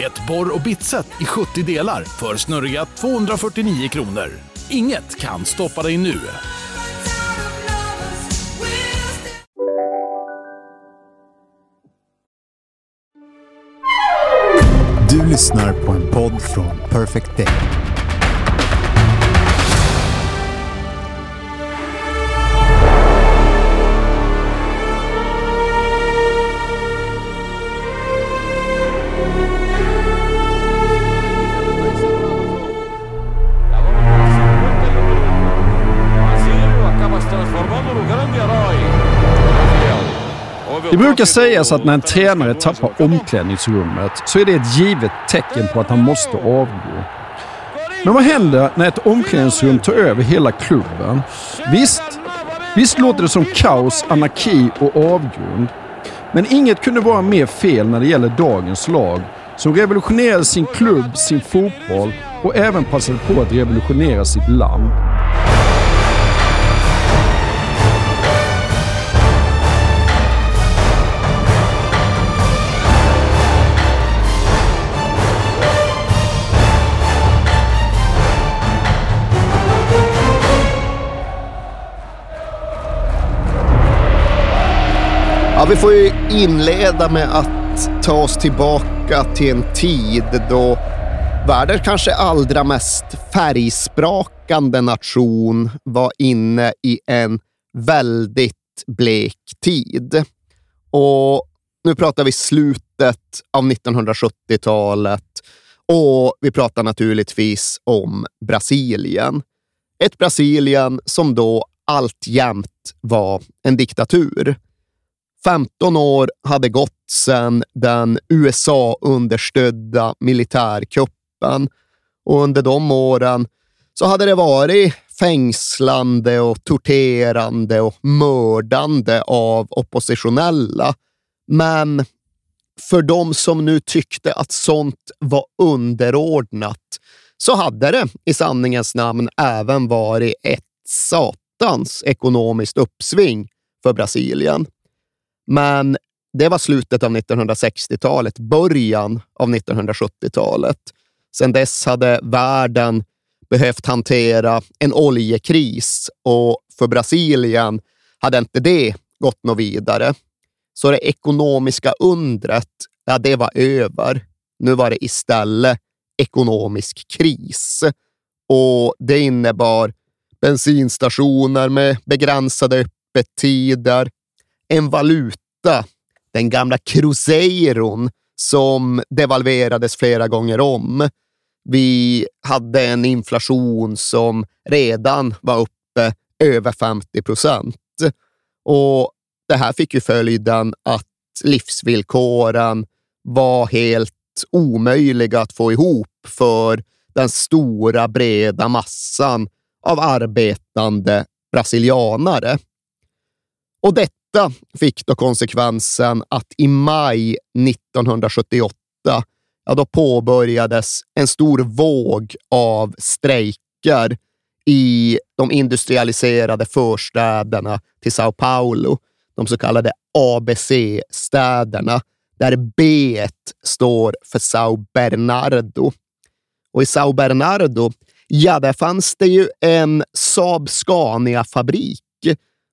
Ett borr och bitset i 70 delar för snurriga 249 kronor. Inget kan stoppa dig nu. Du lyssnar på en podd från Perfect Day. Det brukar sägas att när en tränare tappar omklädningsrummet så är det ett givet tecken på att han måste avgå. Men vad händer när ett omklädningsrum tar över hela klubben? Visst, visst låter det som kaos, anarki och avgrund. Men inget kunde vara mer fel när det gäller dagens lag som revolutionerade sin klubb, sin fotboll och även passade på att revolutionera sitt land. Ja, vi får ju inleda med att ta oss tillbaka till en tid då världens kanske allra mest färgsprakande nation var inne i en väldigt blek tid. Och nu pratar vi slutet av 1970-talet och vi pratar naturligtvis om Brasilien. Ett Brasilien som då alltjämt var en diktatur. 15 år hade gått sedan den USA-understödda militärkuppen och under de åren så hade det varit fängslande och torterande och mördande av oppositionella. Men för de som nu tyckte att sånt var underordnat så hade det i sanningens namn även varit ett satans ekonomiskt uppsving för Brasilien. Men det var slutet av 1960-talet, början av 1970-talet. Sedan dess hade världen behövt hantera en oljekris och för Brasilien hade inte det gått något vidare. Så det ekonomiska undret, ja, det var över. Nu var det istället ekonomisk kris och det innebar bensinstationer med begränsade öppettider, en valuta, den gamla cruzeiron, som devalverades flera gånger om. Vi hade en inflation som redan var uppe över 50 procent. Och det här fick ju följden att livsvillkoren var helt omöjliga att få ihop för den stora breda massan av arbetande brasilianare. Och detta fick då konsekvensen att i maj 1978 ja, då påbörjades en stor våg av strejker i de industrialiserade förstäderna till Sao Paulo, de så kallade ABC-städerna, där B står för Sao Bernardo. Och i Sao Bernardo, ja, där fanns det ju en Saab Scania-fabrik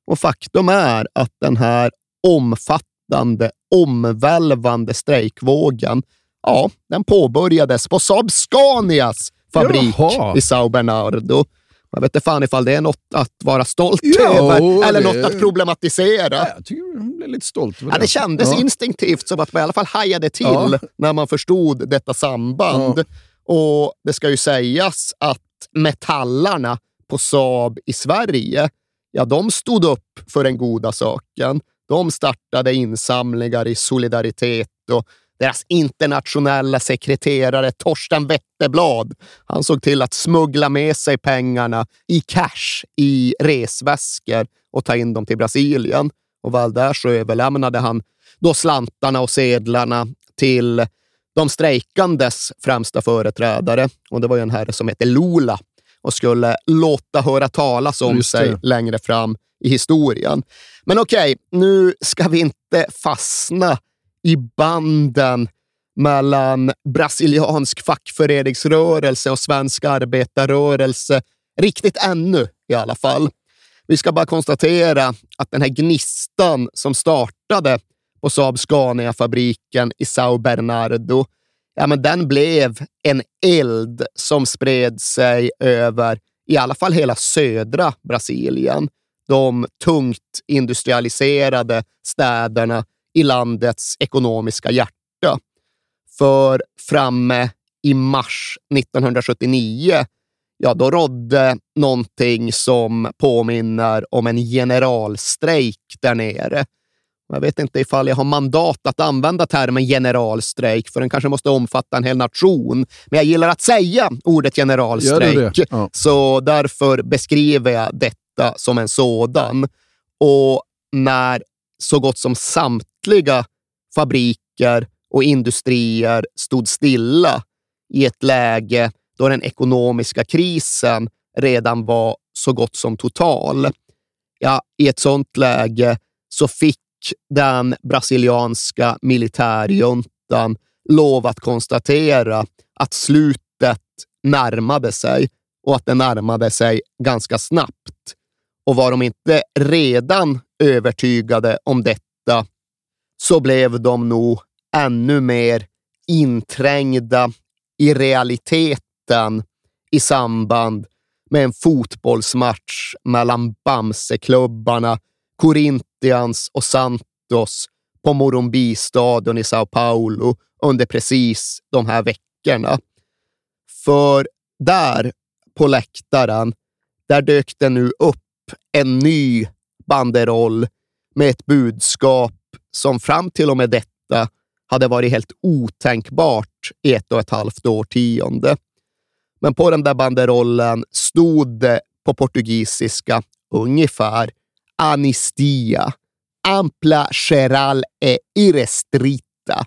och faktum är att den här omfattande, omvälvande strejkvågen, ja, den påbörjades på Saab Scanias fabrik Jaha. i Sao Bernardo. Jag vet inte fan ifall det är något att vara stolt Ja, över eller det- något att problematisera. Ja, jag tycker jag blir lite stolt över Ja, det kändes Ja. instinktivt som att man i alla fall hajade till när man förstod detta samband. Och det ska ju sägas att metallarna på Saab i Sverige, ja, de stod upp för den goda saken. De startade insamlingar i solidaritet och deras internationella sekreterare Torsten Wetterblad, han såg till att smuggla med sig pengarna i cash i resväskor och ta in dem till Brasilien. Och väl där så överlämnade han då slantarna och sedlarna till de strejkandes främsta företrädare. Och det var ju en herre som hette Lula och skulle låta höra talas om sig längre fram i historien. Men okej, okay, nu ska vi inte fastna i banden mellan brasiliansk fackföreningsrörelse och svensk arbetarrörelse. Riktigt ännu i alla fall. Vi ska bara konstatera att den här gnistan som startade på Saab Scania-fabriken i Sao Bernardo, ja, men den blev en eld som spred sig över i alla fall hela södra Brasilien. De tungt industrialiserade städerna i landets ekonomiska hjärta. För framme i mars 1979, ja, då rådde någonting som påminner om en generalstrejk där nere. Jag vet inte ifall jag har mandat att använda termen generalstrejk, för den kanske måste omfatta en hel nation. Men jag gillar att säga ordet generalstrejk? Ja. så därför beskriver jag detta som en sådan. Och när så gott som samtliga fabriker och industrier stod stilla i ett läge då den ekonomiska krisen redan var så gott som total. Ja, I ett sådant läge så fick den brasilianska militärjuntan lov att konstatera att slutet närmade sig och att det närmade sig ganska snabbt. Och var de inte redan övertygade om detta så blev de nog ännu mer inträngda i realiteten i samband med en fotbollsmatch mellan Bamseklubbarna Corinthians och Santos på Morumbi-stadion i Sao Paulo under precis de här veckorna. För där på läktaren, där dök det nu upp en ny banderoll med ett budskap som fram till och med detta hade varit helt otänkbart i ett och ett halvt årtionde. Men på den där banderollen stod det på portugisiska ungefär anistia, ampla geral e irrestrita.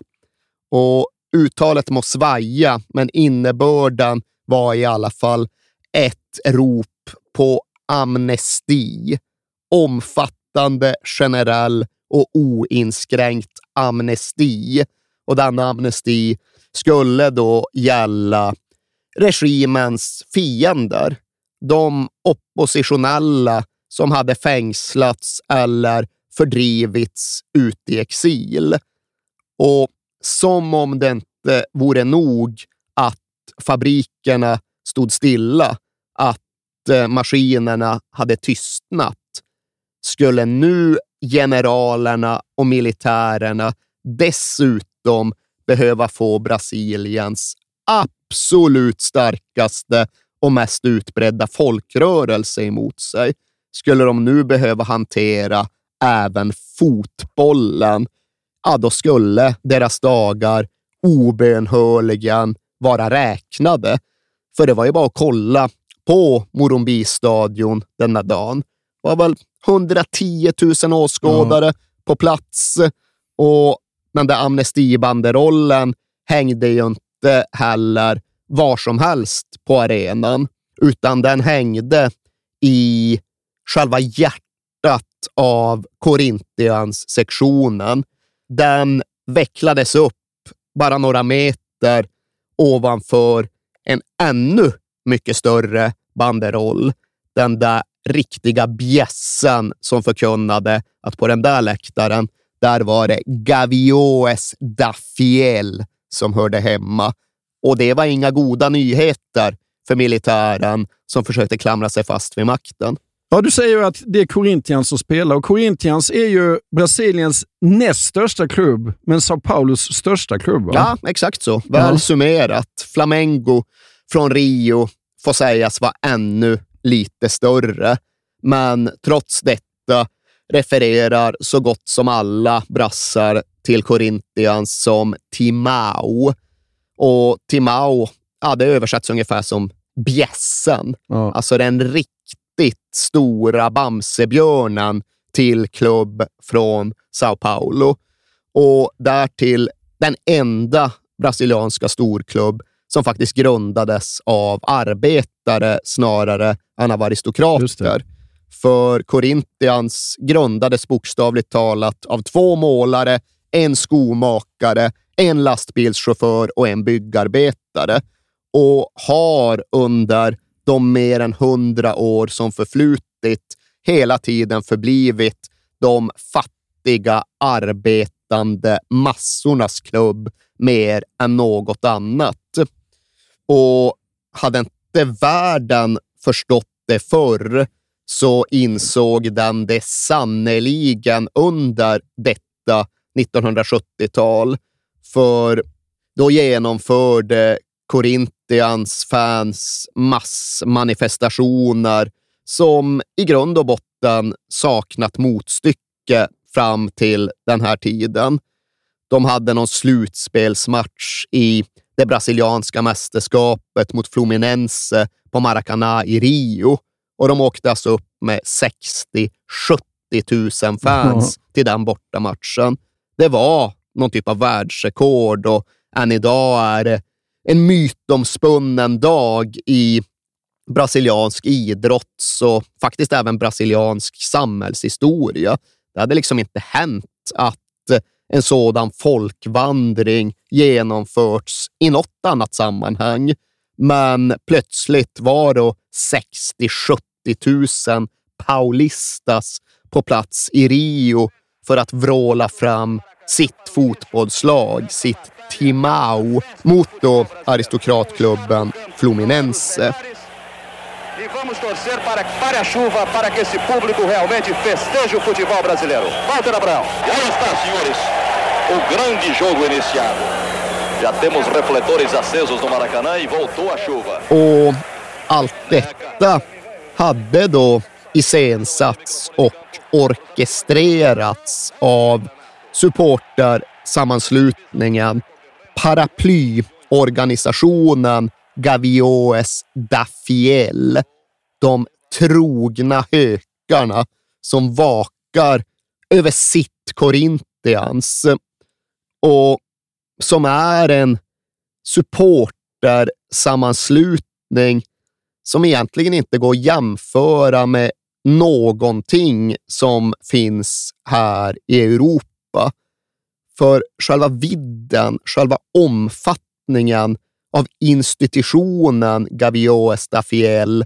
Och uttalet må svaja, men innebörden var i alla fall ett rop på amnesti. Omfattande, generell och oinskränkt amnesti. Och denna amnesti skulle då gälla regimens fiender. De oppositionella som hade fängslats eller fördrivits ut i exil. Och som om det inte vore nog att fabrikerna stod stilla, att eh, maskinerna hade tystnat, skulle nu generalerna och militärerna dessutom behöva få Brasiliens absolut starkaste och mest utbredda folkrörelse emot sig skulle de nu behöva hantera även fotbollen, ja, då skulle deras dagar obönhörligen vara räknade. För det var ju bara att kolla på Morumbi-stadion denna dagen. Det var väl 110 000 åskådare mm. på plats och den där amnestibanderollen hängde ju inte heller var som helst på arenan, utan den hängde i själva hjärtat av Corinthians-sektionen. Den vecklades upp bara några meter ovanför en ännu mycket större banderoll. Den där riktiga bjässen som förkunnade att på den där läktaren, där var det Gavioes da Fiel som hörde hemma. Och det var inga goda nyheter för militären som försökte klamra sig fast vid makten. Ja, du säger ju att det är Corinthians som spelar och Corinthians är ju Brasiliens näst största klubb, men Sao Paulos största klubb. Va? Ja, exakt så. Väl ja. summerat. Flamengo från Rio får sägas vara ännu lite större, men trots detta refererar så gott som alla brassar till Corinthians som Timau. Och Timau, ja, det översätts ungefär som bjässen. Ja. Alltså den riktigt stora Bamsebjörnen till klubb från Sao Paulo. Och därtill den enda brasilianska storklubb som faktiskt grundades av arbetare snarare än av aristokrater. För Corinthians grundades bokstavligt talat av två målare, en skomakare, en lastbilschaufför och en byggarbetare och har under de mer än hundra år som förflutit hela tiden förblivit de fattiga arbetande massornas klubb mer än något annat. Och hade inte världen förstått det förr så insåg den det sannoliken under detta 1970-tal. För då genomförde Corinthians fans massmanifestationer som i grund och botten saknat motstycke fram till den här tiden. De hade någon slutspelsmatch i det brasilianska mästerskapet mot Fluminense på Maracanã i Rio och de åkte alltså upp med 60-70 000 fans till den bortamatchen. Det var någon typ av världsrekord och än idag är det en mytomspunnen dag i brasiliansk idrotts och faktiskt även brasiliansk samhällshistoria. Det hade liksom inte hänt att en sådan folkvandring genomförts i något annat sammanhang. Men plötsligt var då 60-70 000 paulistas på plats i Rio för att vråla fram sitt fotbollslag, sitt Timau, mot då aristokratklubben Fluminense. E vamos torcer para que pare a chuva, para que esse público realmente festeje o futebol brasileiro. Walter Abraão. E aí está, senhores, o grande jogo iniciado. Já temos refletores acesos no Maracanã e voltou a chuva. Och allt detta hade då iscensatts och orkestrerats av supportersammanslutningen, paraplyorganisationen Gavioes da Fiel, de trogna hökarna som vakar över sitt Corinthians och som är en supportersammanslutning som egentligen inte går att jämföra med någonting som finns här i Europa. För själva vidden, själva omfattningen av institutionen Gavioes da Fiel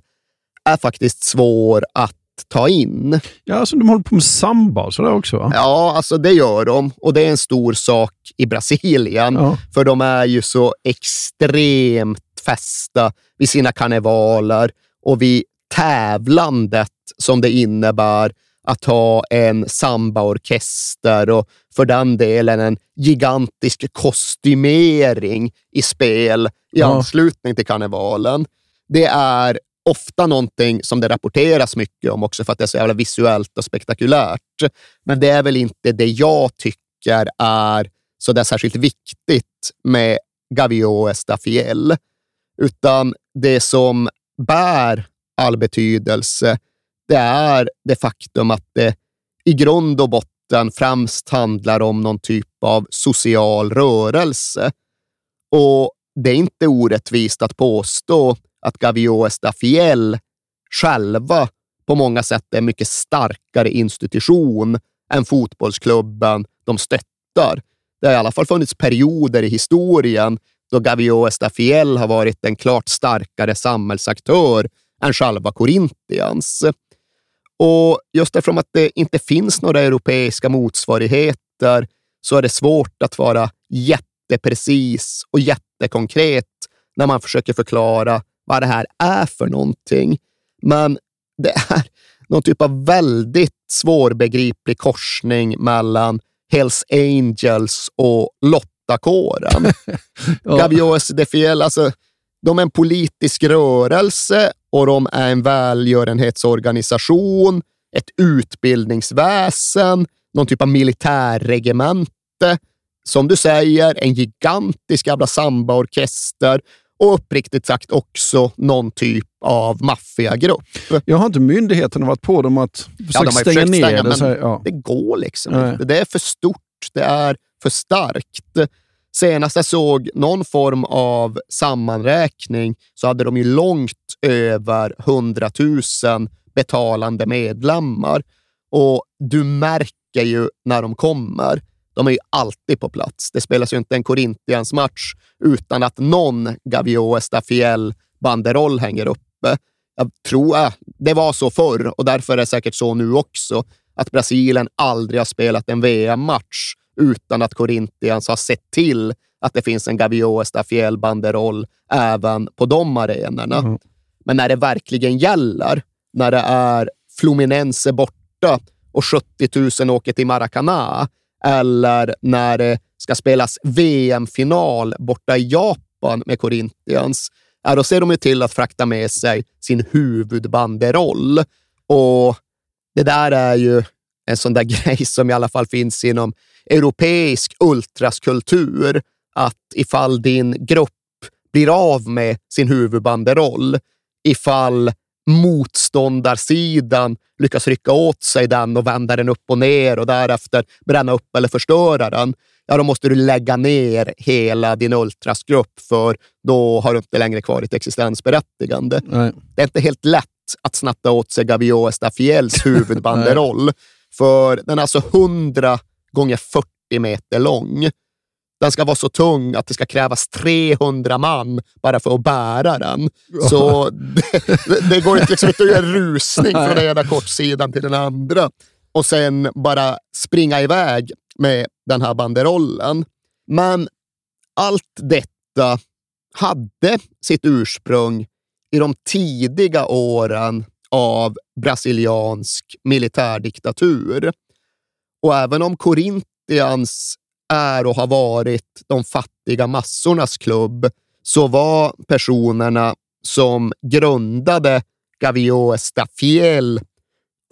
är faktiskt svår att ta in. Ja, alltså de håller på med samba och sådär också va? Ja, alltså det gör de och det är en stor sak i Brasilien, Ja. för de är ju så extremt fästa vid sina karnevaler och vid tävlandet som det innebär att ha en sambaorkester och för den delen en gigantisk kostymering i spel i Ja. anslutning till karnevalen. Det är ofta någonting som det rapporteras mycket om också för att det är så jävla visuellt och spektakulärt. Men det är väl inte det jag tycker är så där särskilt viktigt med Gavioes da Fiel, utan det som bär all betydelse, det är det faktum att det i grund och botten främst handlar om någon typ av social rörelse. Och det är inte orättvist att påstå att Gavio Estafiel själva på många sätt är en mycket starkare institution än fotbollsklubben de stöttar. Det har i alla fall funnits perioder i historien då Gavio Estafiel har varit en klart starkare samhällsaktör än själva Corinthians. Och just eftersom att det inte finns några europeiska motsvarigheter så är det svårt att vara jätteprecis och jättekonkret när man försöker förklara vad det här är för någonting. Men det är någon typ av väldigt svårbegriplig korsning mellan Hells Angels och Lottakåren. Ja. Gavioes de Fiel, alltså, de är en politisk rörelse och de är en välgörenhetsorganisation, ett utbildningsväsen, någon typ av militärregemente. som du säger, en gigantisk jävla sambaorkester och uppriktigt sagt också någon typ av maffiagrupp. Jag har inte myndigheterna varit på dem att försöka Ja, stänga ner stänga, det? men ja. det går liksom inte. Det är för stort. Det är för starkt. Senast jag såg någon form av sammanräkning så hade de ju långt över 100 000 betalande medlemmar. Och du märker ju när de kommer. De är ju alltid på plats. Det spelas ju inte en Corinthians-match utan att någon Gavio Estafiel banderoll hänger uppe. Jag tror äh, det var så förr och därför är det säkert så nu också. Att Brasilien aldrig har spelat en VM-match utan att Corinthians har sett till att det finns en Gavio Estafiel banderoll även på de arenorna. Mm. Men när det verkligen gäller, när det är Fluminense borta och 70 000 åker till Maracana, eller när det ska spelas VM-final borta i Japan med Corinthians, ja, då ser de ju till att frakta med sig sin huvudbanderoll. Och det där är ju en sån där grej som i alla fall finns inom europeisk ultraskultur, att ifall din grupp blir av med sin huvudbanderoll, ifall motståndarsidan lyckas rycka åt sig den och vända den upp och ner och därefter bränna upp eller förstöra den, ja, då måste du lägga ner hela din ultrasgrupp, för då har du inte längre kvar ditt existensberättigande. Nej. Det är inte helt lätt att snatta åt sig Gavio Estafiels huvudbanderoll, för den är alltså 100 gånger 40 meter lång. Den ska vara så tung att det ska krävas 300 man bara för att bära den. Så det, det går inte liksom inte att göra en rusning från den ena kortsidan till den andra och sen bara springa iväg med den här banderollen. Men allt detta hade sitt ursprung i de tidiga åren av brasiliansk militärdiktatur. Och även om Corinthians är och har varit de fattiga massornas klubb, så var personerna som grundade Gavio Estafiel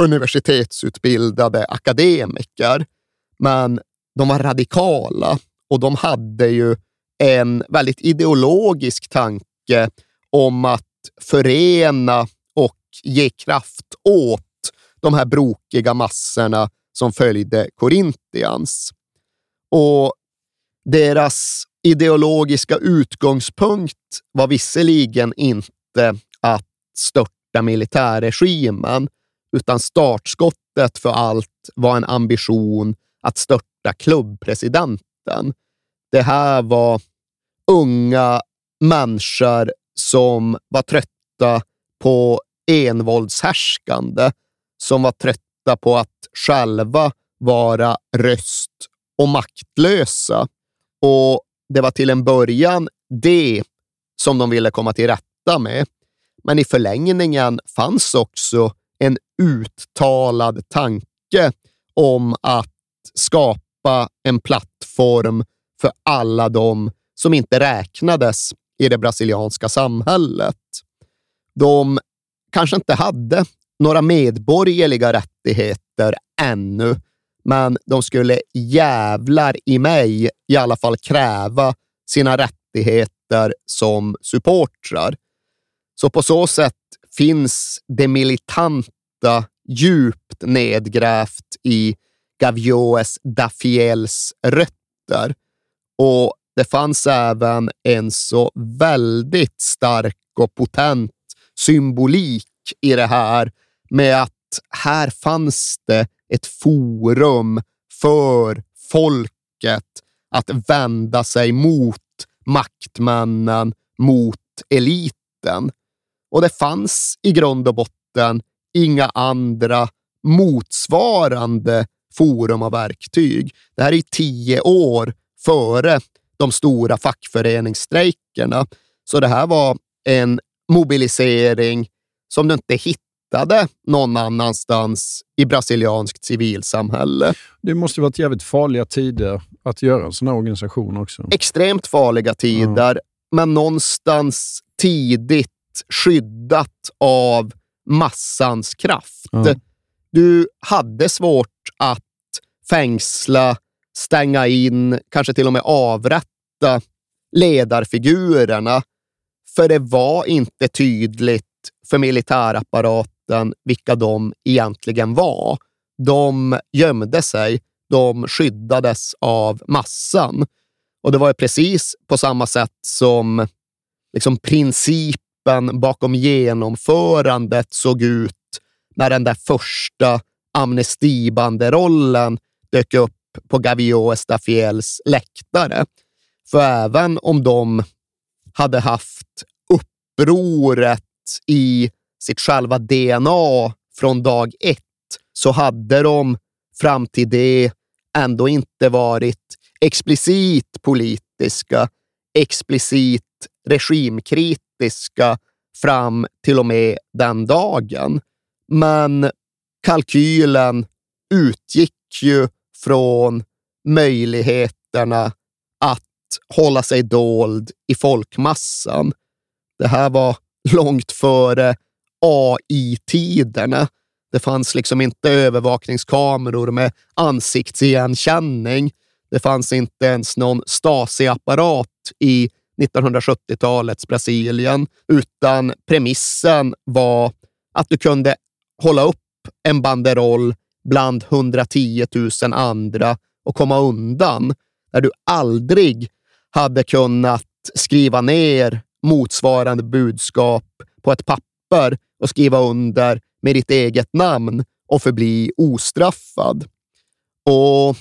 universitetsutbildade akademiker. Men de var radikala och de hade ju en väldigt ideologisk tanke om att förena och ge kraft åt de här brokiga massorna som följde Corinthians. Och deras ideologiska utgångspunkt var visserligen inte att störta militärregimen, utan startskottet för allt var en ambition att störta klubbpresidenten. Det här var unga människor som var trötta på envåldshärskande, som var trötta på att själva vara röst och maktlösa. Och det var till en början det som de ville komma till rätta med. Men i förlängningen fanns också en uttalad tanke om att skapa en plattform för alla de som inte räknades i det brasilianska samhället. De kanske inte hade några medborgerliga rättigheter ännu, men de skulle jävlar i mig i alla fall kräva sina rättigheter som supportrar. Så på så sätt finns det militanta djupt nedgrävt i Gavioes Dafiels rötter. Och det fanns även en så väldigt stark och potent symbolik i det här med att här fanns det ett forum för folket att vända sig mot maktmännen, mot eliten. Och det fanns i grund och botten inga andra motsvarande forum och verktyg. Det här är tio år före de stora fackföreningsstrejkerna. Så det här var en mobilisering som du inte hittade någon annanstans i brasilianskt civilsamhälle. Det måste varit jävligt farliga tider att göra en sån här organisation också. Extremt farliga tider, men någonstans tidigt skyddat av massans kraft. Ja. Du hade svårt att fängsla stänga in, kanske till och med avrätta ledarfigurerna. För det var inte tydligt för militärapparaten vilka de egentligen var. De gömde sig, de skyddades av massan. Och det var precis på samma sätt som liksom principen bakom genomförandet såg ut när den där första amnestibanderollen dök upp på Gavio Estafiels läktare. För även om de hade haft upproret i sitt själva DNA från dag ett, så hade de fram till det ändå inte varit explicit politiska, explicit regimkritiska fram till och med den dagen. Men kalkylen utgick ju från möjligheterna att hålla sig dold i folkmassan. Det här var långt före AI-tiderna. Det fanns liksom inte övervakningskameror med ansiktsigenkänning. Det fanns inte ens någon Stasi-apparat i 1970-talets Brasilien, utan premissen var att du kunde hålla upp en banderoll bland 110 000 andra och komma undan, där du aldrig hade kunnat skriva ner motsvarande budskap på ett papper och skriva under med ditt eget namn och förbli ostraffad. Och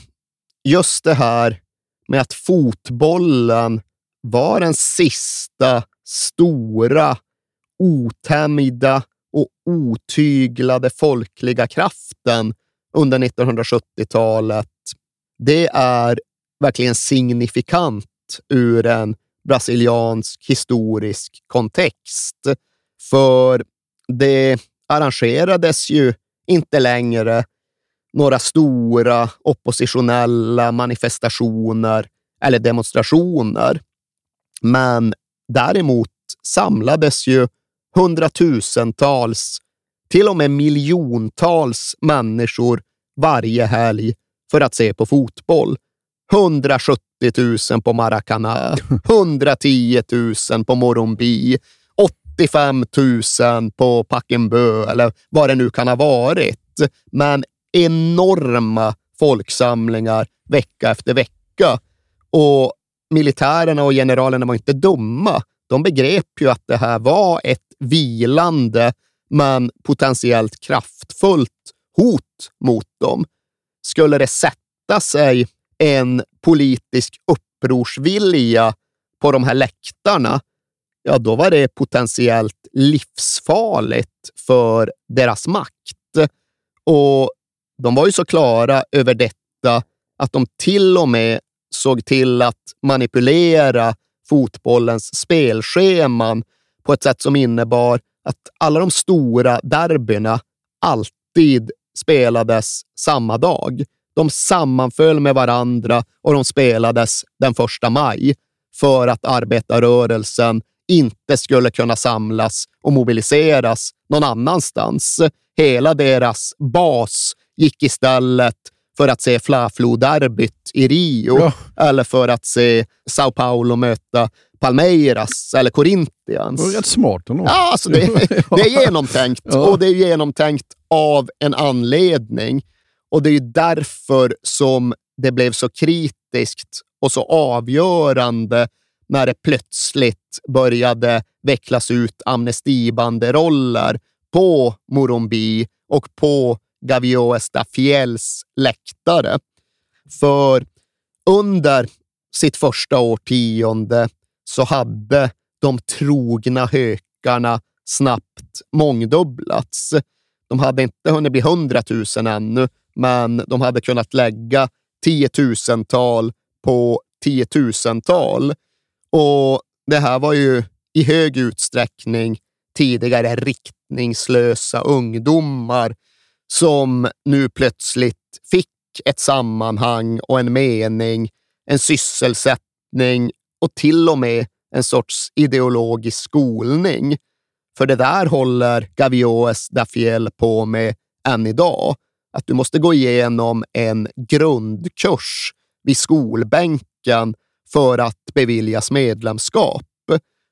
just det här med att fotbollen var den sista stora, otämjda och otyglade folkliga kraften under 1970-talet. Det är verkligen signifikant ur en brasiliansk historisk kontext. För det arrangerades ju inte längre några stora oppositionella manifestationer eller demonstrationer. Men däremot samlades ju hundratusentals, till och med miljontals människor varje helg för att se på fotboll. 170 000 på Maracana, 110 000 på Morumbi, 85 000 på Packenbö eller vad det nu kan ha varit. Men enorma folksamlingar vecka efter vecka. Och militärerna och generalerna var inte dumma. De begrep ju att det här var ett vilande, men potentiellt kraftfullt hot mot dem. Skulle det sätta sig en politisk upprorsvilja på de här läktarna, ja, då var det potentiellt livsfarligt för deras makt. Och de var ju så klara över detta att de till och med såg till att manipulera fotbollens spelscheman på ett sätt som innebar att alla de stora derbyna alltid spelades samma dag. De sammanföll med varandra och de spelades den första maj för att arbetarrörelsen inte skulle kunna samlas och mobiliseras någon annanstans. Hela deras bas gick istället för att se Fla-Flo-derbyt i Rio ja. eller för att se Sao Paulo möta Palmeiras eller Corinthians. Det var rätt smart ändå. Ja, alltså det, det är genomtänkt ja. och det är genomtänkt av en anledning. Och det är därför som det blev så kritiskt och så avgörande när det plötsligt började vecklas ut amnestibanderoller på Morumbi och på Gavio Estafiels läktare. För under sitt första årtionde så hade de trogna hökarna snabbt mångdubblats. De hade inte hunnit bli hundratusen ännu, men de hade kunnat lägga tiotusental på tiotusental. Och det här var ju i hög utsträckning tidigare riktningslösa ungdomar som nu plötsligt fick ett sammanhang och en mening, en sysselsättning och till och med en sorts ideologisk skolning. För det där håller Gavioes Dafiel på med än idag. Att du måste gå igenom en grundkurs vid skolbänken för att beviljas medlemskap.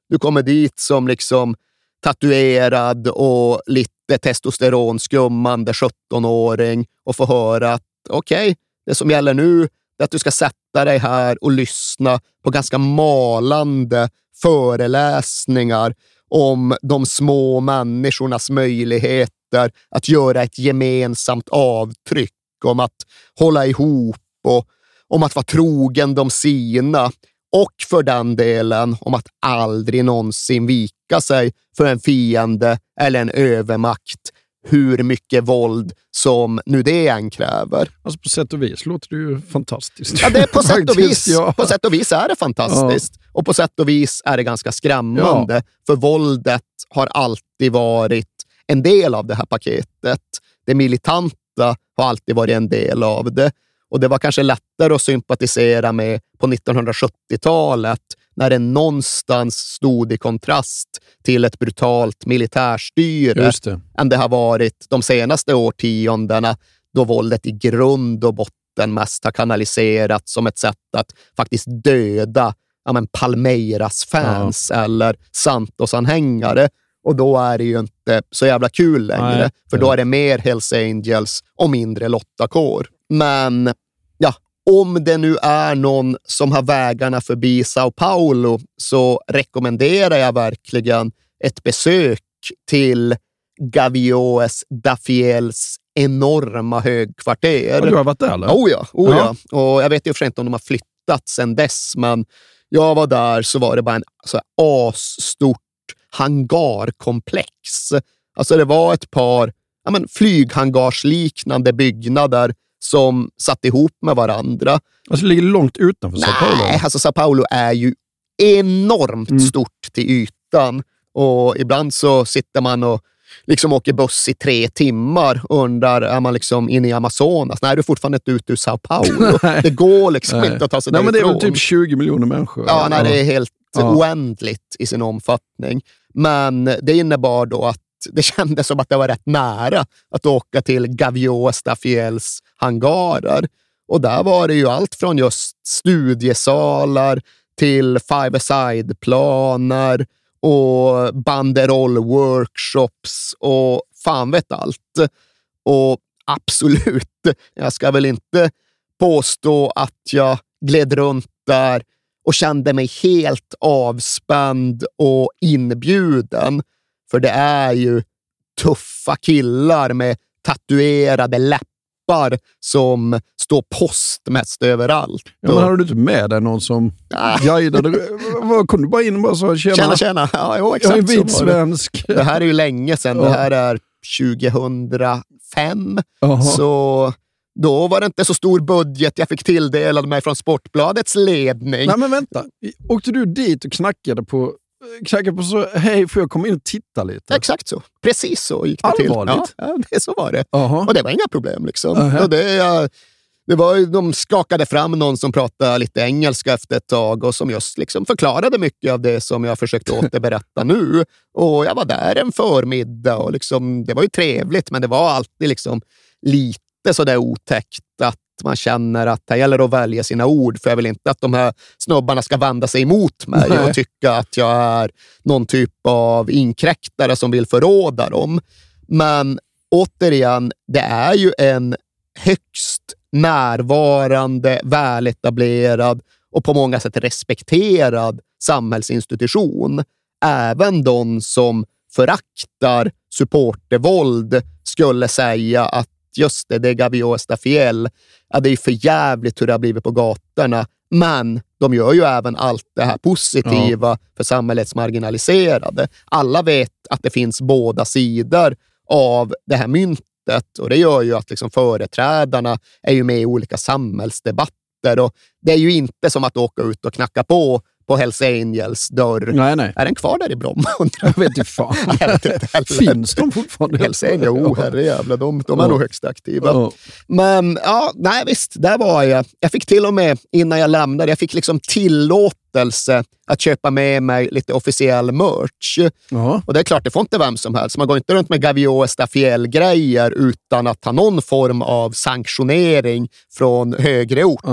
Du kommer dit som liksom tatuerad och lite testosteronskummande 17-åring och får höra att okej, okay, det som gäller nu är att du ska sätta dig här och lyssna på ganska malande föreläsningar om de små människornas möjligheter att göra ett gemensamt avtryck, om att hålla ihop och om att vara trogen de sina och för den delen om att aldrig någonsin vika sig för en fiende eller en övermakt, hur mycket våld som nu det än kräver. Alltså på sätt och vis låter det ju fantastiskt. Ja, det är på, sätt och vis, ja. på sätt och vis är det fantastiskt. Ja. Och på sätt och vis är det ganska skrämmande. Ja. För våldet har alltid varit en del av det här paketet. Det militanta har alltid varit en del av det. Och det var kanske lättare att sympatisera med på 1970-talet när det någonstans stod i kontrast till ett brutalt militärstyre det. än det har varit de senaste årtiondena då våldet i grund och botten mest har kanaliserats som ett sätt att faktiskt döda ja, men Palmeiras-fans ja. eller Santos-anhängare. Och då är det ju inte så jävla kul längre, Nej. för då är det mer Hells Angels och mindre Lottakår. Men ja, om det nu är någon som har vägarna förbi Sao Paulo så rekommenderar jag verkligen ett besök till Gavioes da Fiels enorma högkvarter. Ja, du har varit där eller? Oh ja, oh ja. ja. Och jag vet ju för inte om de har flyttat sedan dess, men jag var där så var det bara en så asstort hangarkomplex. Alltså det var ett par ja, men, flyghangarsliknande byggnader som satt ihop med varandra. Alltså det ligger långt utanför Sao Paulo? Nej, alltså Sao Paulo är ju enormt mm. stort till ytan och ibland så sitter man och liksom åker buss i tre timmar och undrar, är man liksom inne i Amazonas? Nej, du är fortfarande inte ute ur Sao Paulo. det går liksom nej. inte att ta sig nej, därifrån. Men det är väl typ 20 miljoner människor? Ja, nej, det är helt ja. oändligt i sin omfattning. Men det innebar då att det kändes som att det var rätt nära att åka till Gavio Stafiels hangarer. Och där var det ju allt från just studiesalar till five-a-side-planer och banderoll-workshops och fan vet allt. Och absolut, jag ska väl inte påstå att jag gled runt där och kände mig helt avspänd och inbjuden. För det är ju tuffa killar med tatuerade läppar som står post mest överallt. Ja, men hade du inte med dig någon som ah. guidade? Kom du bara in och bara sa tjena? Tjena, tjena. Ja, jo, exakt jag är vit svensk. Det. det här är ju länge sedan. Ja. Det här är 2005. Aha. Så då var det inte så stor budget jag fick tilldelad mig från Sportbladets ledning. Nej, men vänta. Åkte du dit och knackade på knackade på så, hej, får jag komma in och titta lite? Exakt så. Precis så gick det Allvarligt? till. Ja, det, så var det. Uh-huh. Och det var inga problem. Liksom. Uh-huh. Och det, det var, de skakade fram någon som pratade lite engelska efter ett tag och som just liksom förklarade mycket av det som jag försökte återberätta nu. Och jag var där en förmiddag och liksom, det var ju trevligt, men det var alltid liksom lite sådär otäckt att man känner att det gäller att välja sina ord, för jag vill inte att de här snubbarna ska vända sig emot mig Nej. och tycka att jag är någon typ av inkräktare som vill förråda dem. Men återigen, det är ju en högst närvarande, väletablerad och på många sätt respekterad samhällsinstitution. Även de som föraktar supportervåld skulle säga att just det, det är Gavio Estafiel. Ja, det är för jävligt hur det har blivit på gatorna, men de gör ju även allt det här positiva ja. för samhällets marginaliserade. Alla vet att det finns båda sidor av det här myntet och det gör ju att liksom företrädarna är ju med i olika samhällsdebatter. Och det är ju inte som att åka ut och knacka på på Hells Angels dörr. Nej, nej. Är den kvar där i Bromma? Jag vet inte fan. Finns de fortfarande? Hells Angels? Oh, herrejävlar. De, de är oh. nog högst aktiva. Oh. Men ja, nej visst, där var jag. Jag fick till och med, innan jag lämnade, jag fick liksom tillåtelse att köpa med mig lite officiell merch. Oh. Och det är klart, det får inte vem som helst. Man går inte runt med Gavio Estafiel-grejer utan att ha någon form av sanktionering från högre ort.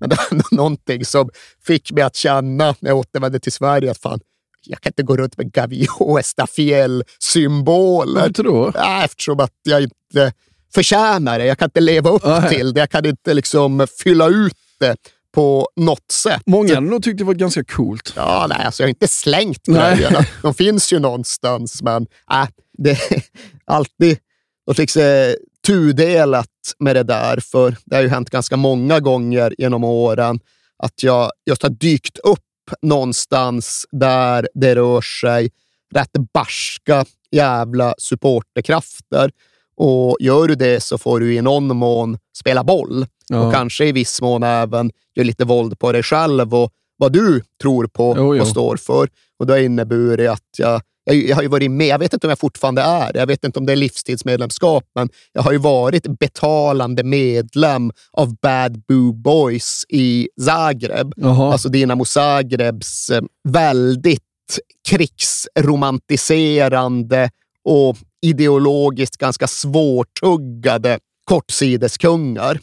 Men det var någonting som fick mig att känna när jag återvände till Sverige att fan, jag kan inte gå runt med Gavio Estafiel-symboler. Varför då? Ja, eftersom att jag inte förtjänar det. Jag kan inte leva upp Nej. till det. Jag kan inte liksom fylla ut det på något sätt. Många nog tyckt det var ganska coolt. Ja, nej, alltså jag har inte slängt grejerna. De finns ju någonstans, men äh, det är alltid något liksom, tudelat med det där. För det har ju hänt ganska många gånger genom åren att jag just har dykt upp någonstans där det rör sig rätt barska jävla supporterkrafter. Och gör du det så får du i någon mån spela boll Ja. och kanske i viss mån även göra lite våld på dig själv och vad du tror på Jo, jo. och står för. Och det har inneburit att jag, jag, jag har ju varit med, jag vet inte om jag fortfarande är det, jag vet inte om det är livstidsmedlemskap, men jag har ju varit betalande medlem av Bad Boo Boys i Zagreb. Jaha. Alltså Dinamo Zagrebs eh, väldigt krigsromantiserande och ideologiskt ganska svårtuggade kortsideskungar.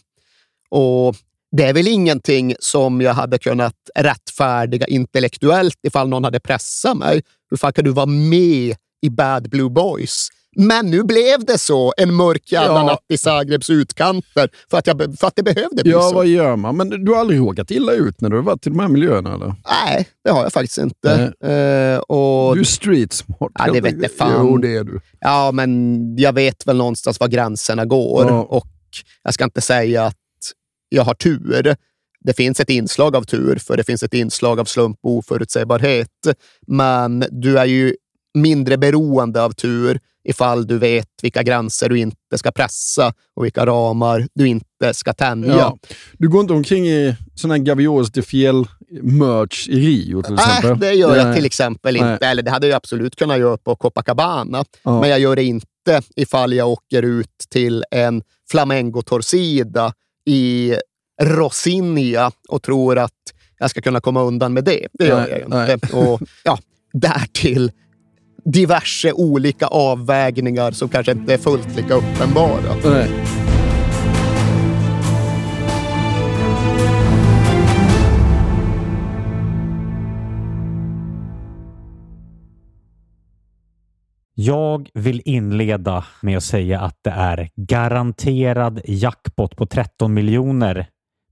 Och det är väl ingenting som jag hade kunnat rättfärdiga intellektuellt ifall någon hade pressat mig. Hur fan kan du vara med i Bad Blue Boys? Men nu blev det så en mörk jävla Ja. natt i Zagrebs utkanter för att, jag, för att det behövde bli Ja, så. vad gör man? Men du har aldrig råkat illa ut när du har varit i de här miljöerna? Eller? Nej, det har jag faktiskt inte. Eh, och, Du är street smart. Ja, det vet jag fan. Jo, det är du. Ja, men jag vet väl någonstans var gränserna går. Ja. Och jag ska inte säga att jag har tur. Det finns ett inslag av tur, för det finns ett inslag av slump och oförutsägbarhet. Men du är ju mindre beroende av tur ifall du vet vilka gränser du inte ska pressa och vilka ramar du inte ska tänja. Ja. Du går inte omkring i sån här Gavios de Fiel-merch i Rio till exempel? Nej, det gör jag Nej. till exempel Nej. inte. Eller det hade jag absolut kunnat göra på Copacabana. Ja. Men jag gör det inte ifall jag åker ut till en flamengo-torsida i Rosinha och tror att jag ska kunna komma undan med det. Det gör Nej, jag ju nej. inte. Och, ja, därtill diverse olika avvägningar som kanske inte är fullt lika uppenbara. Nej. Jag vill inleda med att säga att det är garanterad jackpot på 13 miljoner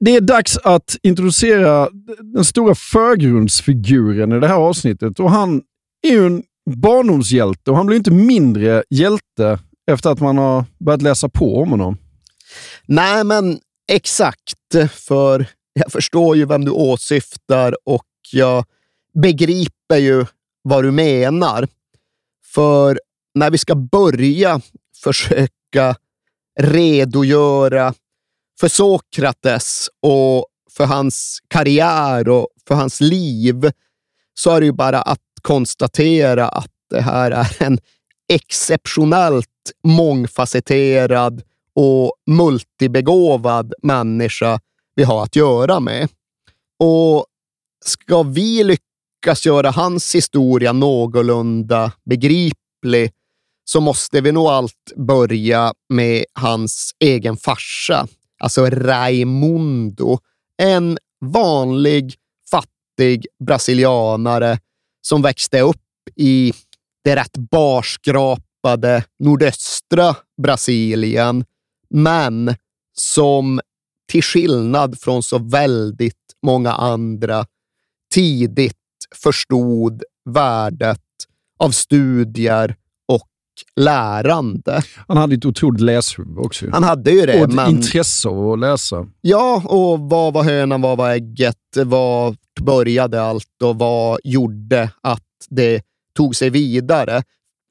Det är dags att introducera den stora förgrundsfiguren i det här avsnittet. Och han är ju en barndomshjälte och han blir inte mindre hjälte efter att man har börjat läsa på om honom. Nej, men exakt. För jag förstår ju vem du åsyftar och jag begriper ju vad du menar. För när vi ska börja försöka redogöra för Sokrates och för hans karriär och för hans liv så är det ju bara att konstatera att det här är en exceptionellt mångfacetterad och multibegåvad människa vi har att göra med. Och ska vi lyckas göra hans historia någorlunda begriplig så måste vi nog allt börja med hans egen farsa, alltså Raimundo. En vanlig, fattig brasilianare som växte upp i det rätt barskrapade nordöstra Brasilien, men som till skillnad från så väldigt många andra tidigt förstod värdet av studier lärande. Han hade ett otroligt läshuvud också. Han hade ju det. Och ett men... intresse av att läsa. Ja, och vad var hönan, vad var ägget? Vad började allt och vad gjorde att det tog sig vidare?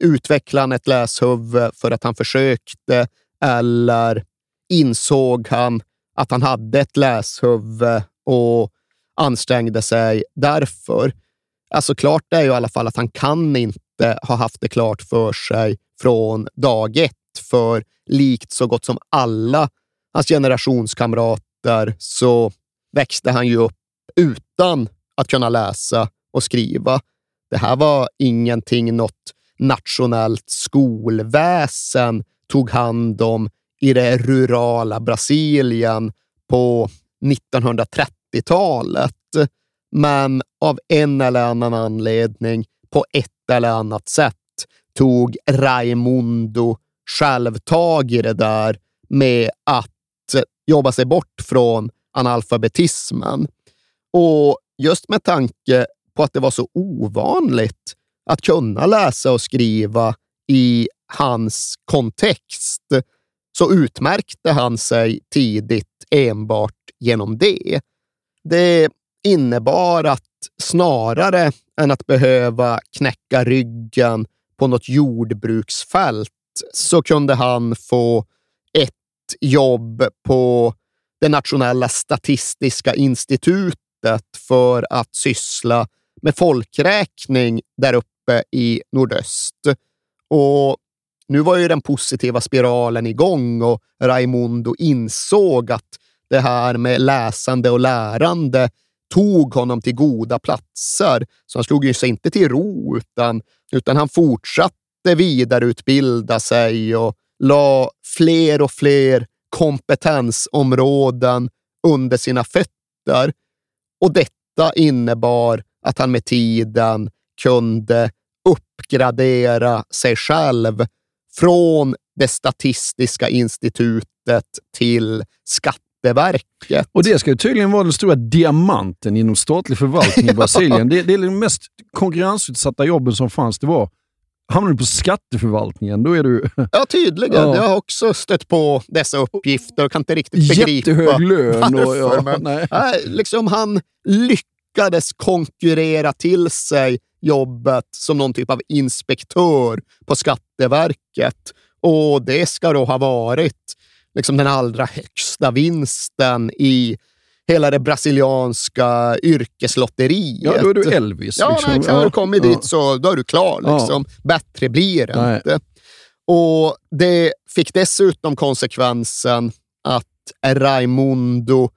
Utvecklade han ett läshuvud för att han försökte eller insåg han att han hade ett läshuvud och ansträngde sig därför? Alltså klart är ju i alla fall att han kan inte inte ha haft det klart för sig från dag ett, för likt så gott som alla hans generationskamrater så växte han ju upp utan att kunna läsa och skriva. Det här var ingenting något nationellt skolväsen tog hand om i det rurala Brasilien på 1930-talet. Men av en eller annan anledning, på ett eller annat sätt, tog Raimundo själv tag i det där med att jobba sig bort från analfabetismen. Och just med tanke på att det var så ovanligt att kunna läsa och skriva i hans kontext så utmärkte han sig tidigt enbart genom det. Det innebar att snarare än att behöva knäcka ryggen på något jordbruksfält så kunde han få ett jobb på det nationella statistiska institutet för att syssla med folkräkning där uppe i nordöst. Och nu var ju den positiva spiralen igång och Raimundo insåg att det här med läsande och lärande tog honom till goda platser. Så han slog ju sig inte till ro, utan, utan han fortsatte vidareutbilda sig och la fler och fler kompetensområden under sina fötter. Och detta innebar att han med tiden kunde uppgradera sig själv från det statistiska institutet till Skatteverket. Och det ska ju tydligen vara den stora diamanten inom statlig förvaltning i Brasilien. det, det är de mest konkurrensutsatta jobben som fanns. Det var Hamnar du på skatteförvaltningen, då är du... Ja, tydligen. Ja. Jag har också stött på dessa uppgifter och kan inte riktigt begripa Jättehög lön. Och, ja, men, nej. Nej, liksom han lyckades konkurrera till sig jobbet som någon typ av inspektör på Skatteverket. Och det ska då ha varit liksom den allra högsta vinsten i hela det brasilianska yrkeslotteriet. Ja, då är du Elvis. Ja, liksom. nej, har du kommit ja. dit så då är du klar. Liksom. Ja. Bättre blir det nej. inte. Och Det fick dessutom konsekvensen att Raimundo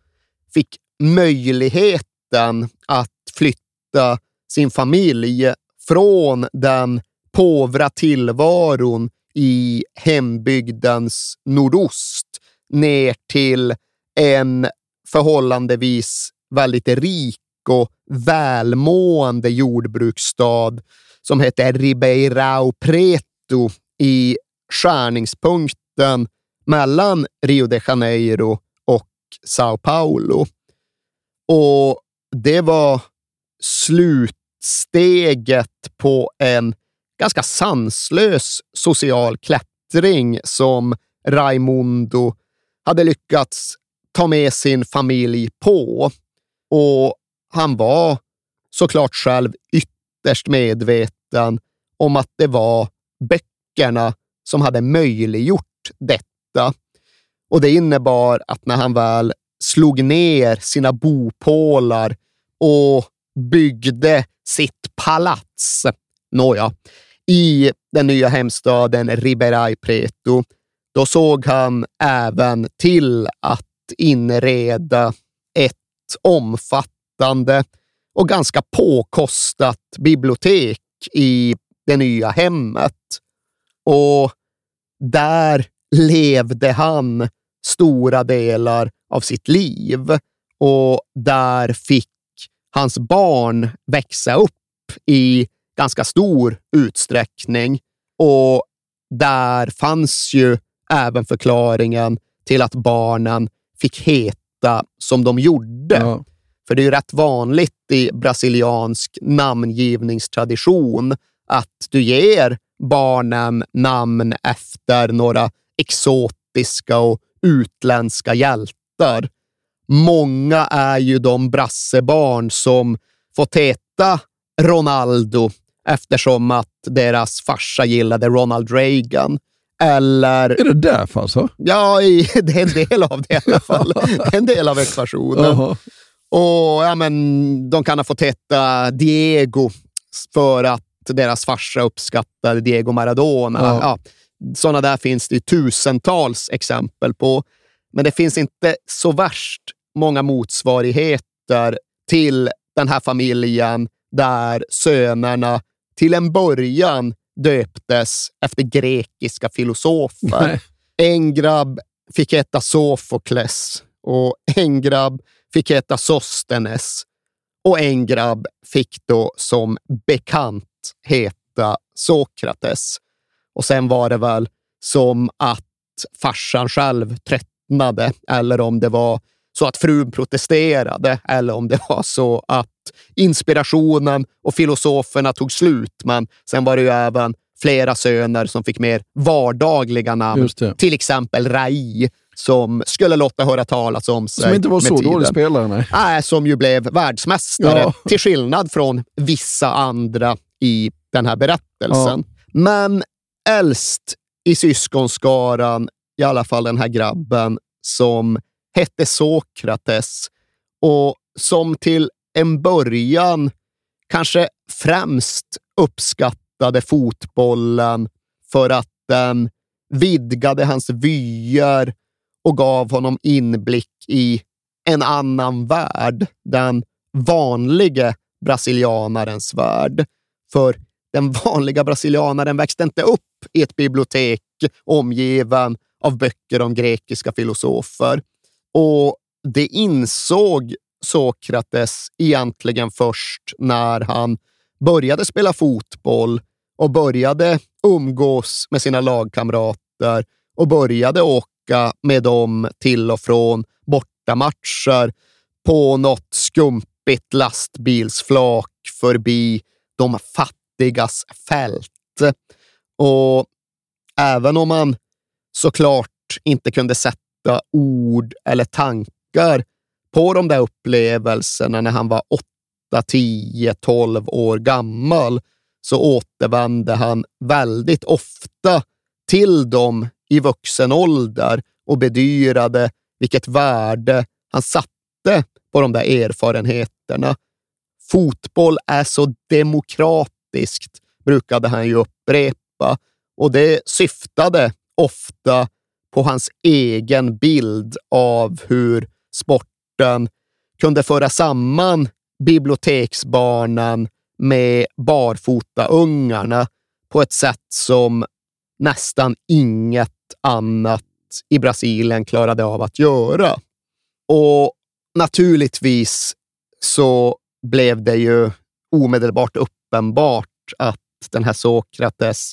fick möjligheten att flytta sin familj från den påvra tillvaron i hembygdens nordost ner till en förhållandevis väldigt rik och välmående jordbruksstad som heter Ribeirão Preto i skärningspunkten mellan Rio de Janeiro och Sao Paulo. Och det var slutsteget på en ganska sanslös social klättring som Raimundo hade lyckats ta med sin familj på. Och han var såklart själv ytterst medveten om att det var böckerna som hade möjliggjort detta. Och det innebar att när han väl slog ner sina bopålar och byggde sitt palats, nåja, i den nya hemstaden Riberai Preto, då såg han även till att inreda ett omfattande och ganska påkostat bibliotek i det nya hemmet. Och där levde han stora delar av sitt liv och där fick hans barn växa upp i ganska stor utsträckning. Och där fanns ju även förklaringen till att barnen fick heta som de gjorde. Ja. För det är ju rätt vanligt i brasiliansk namngivningstradition att du ger barnen namn efter några exotiska och utländska hjältar. Många är ju de brassebarn som fått heta Ronaldo eftersom att deras farsa gillade Ronald Reagan. Eller... Är det därför alltså? Ja, det är en del av det i alla fall. en del av ekvationen. Uh -huh. Och ja, men, De kan ha fått heta Diego för att deras farsa uppskattade Diego Maradona. Uh -huh. Ja, sådana där finns det tusentals exempel på. Men det finns inte så värst många motsvarigheter till den här familjen där sönerna till en början döptes efter grekiska filosofer. Nej. En grabb fick heta Sofokles och en grabb fick heta Sostenes och en grabb fick då som bekant heta Sokrates. Och sen var det väl som att farsan själv tröttnade eller om det var så att frun protesterade eller om det var så att inspirationen och filosoferna tog slut. Men sen var det ju även flera söner som fick mer vardagliga namn. Till exempel Rai, som skulle låta höra talas om sig. Som inte var så dålig spelare. Nej. nej. som ju blev världsmästare, ja. till skillnad från vissa andra i den här berättelsen. Ja. Men äldst i syskonskaran, i alla fall den här grabben, som hette Sokrates och som till en början kanske främst uppskattade fotbollen för att den vidgade hans vyer och gav honom inblick i en annan värld, den vanliga brasilianarens värld. För den vanliga brasilianaren växte inte upp i ett bibliotek omgiven av böcker om grekiska filosofer. Och det insåg Sokrates egentligen först när han började spela fotboll och började umgås med sina lagkamrater och började åka med dem till och från bortamatcher på något skumpigt lastbilsflak förbi de fattigas fält. Och även om man såklart inte kunde sätta ord eller tankar på de där upplevelserna när han var 8, 10, 12 år gammal så återvände han väldigt ofta till dem i vuxen ålder och bedyrade vilket värde han satte på de där erfarenheterna. Fotboll är så demokratiskt, brukade han ju upprepa och det syftade ofta på hans egen bild av hur sport sporten kunde föra samman biblioteksbarnen med barfotaungarna på ett sätt som nästan inget annat i Brasilien klarade av att göra. Och naturligtvis så blev det ju omedelbart uppenbart att den här Sokrates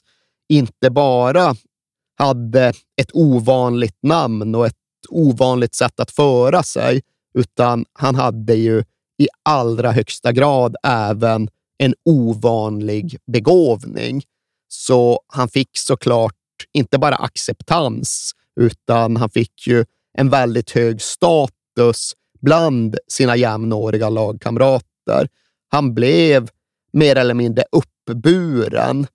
inte bara hade ett ovanligt namn och ett ovanligt sätt att föra sig, utan han hade ju i allra högsta grad även en ovanlig begåvning. Så han fick såklart inte bara acceptans, utan han fick ju en väldigt hög status bland sina jämnåriga lagkamrater. Han blev mer eller mindre uppburen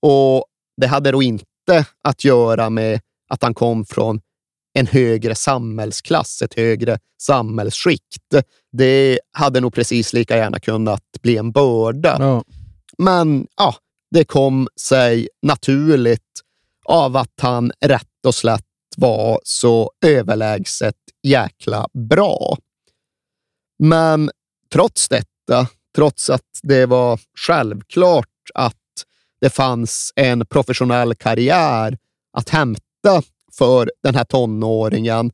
och det hade då inte att göra med att han kom från en högre samhällsklass, ett högre samhällsskikt. Det hade nog precis lika gärna kunnat bli en börda. Ja. Men ja, det kom sig naturligt av att han rätt och slätt var så överlägset jäkla bra. Men trots detta, trots att det var självklart att det fanns en professionell karriär att hämta för den här tonåringen,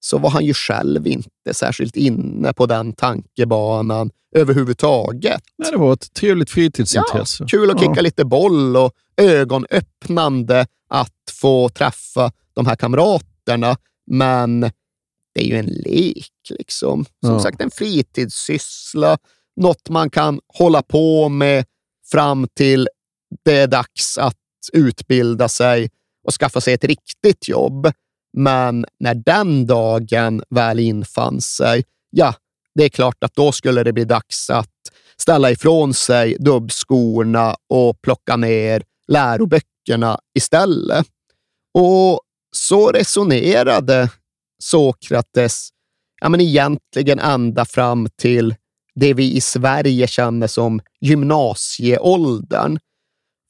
så var han ju själv inte särskilt inne på den tankebanan överhuvudtaget. Nej, det var ett trevligt fritidsintresse. Ja, kul att kicka Ja. lite boll och ögonöppnande att få träffa de här kamraterna. Men det är ju en lek, liksom. Som Ja. sagt, en fritidssyssla. Något man kan hålla på med fram till det är dags att utbilda sig och skaffa sig ett riktigt jobb. Men när den dagen väl infann sig, ja, det är klart att då skulle det bli dags att ställa ifrån sig dubbskorna och plocka ner läroböckerna istället. Och så resonerade Sokrates ja, men egentligen ända fram till det vi i Sverige känner som gymnasieåldern.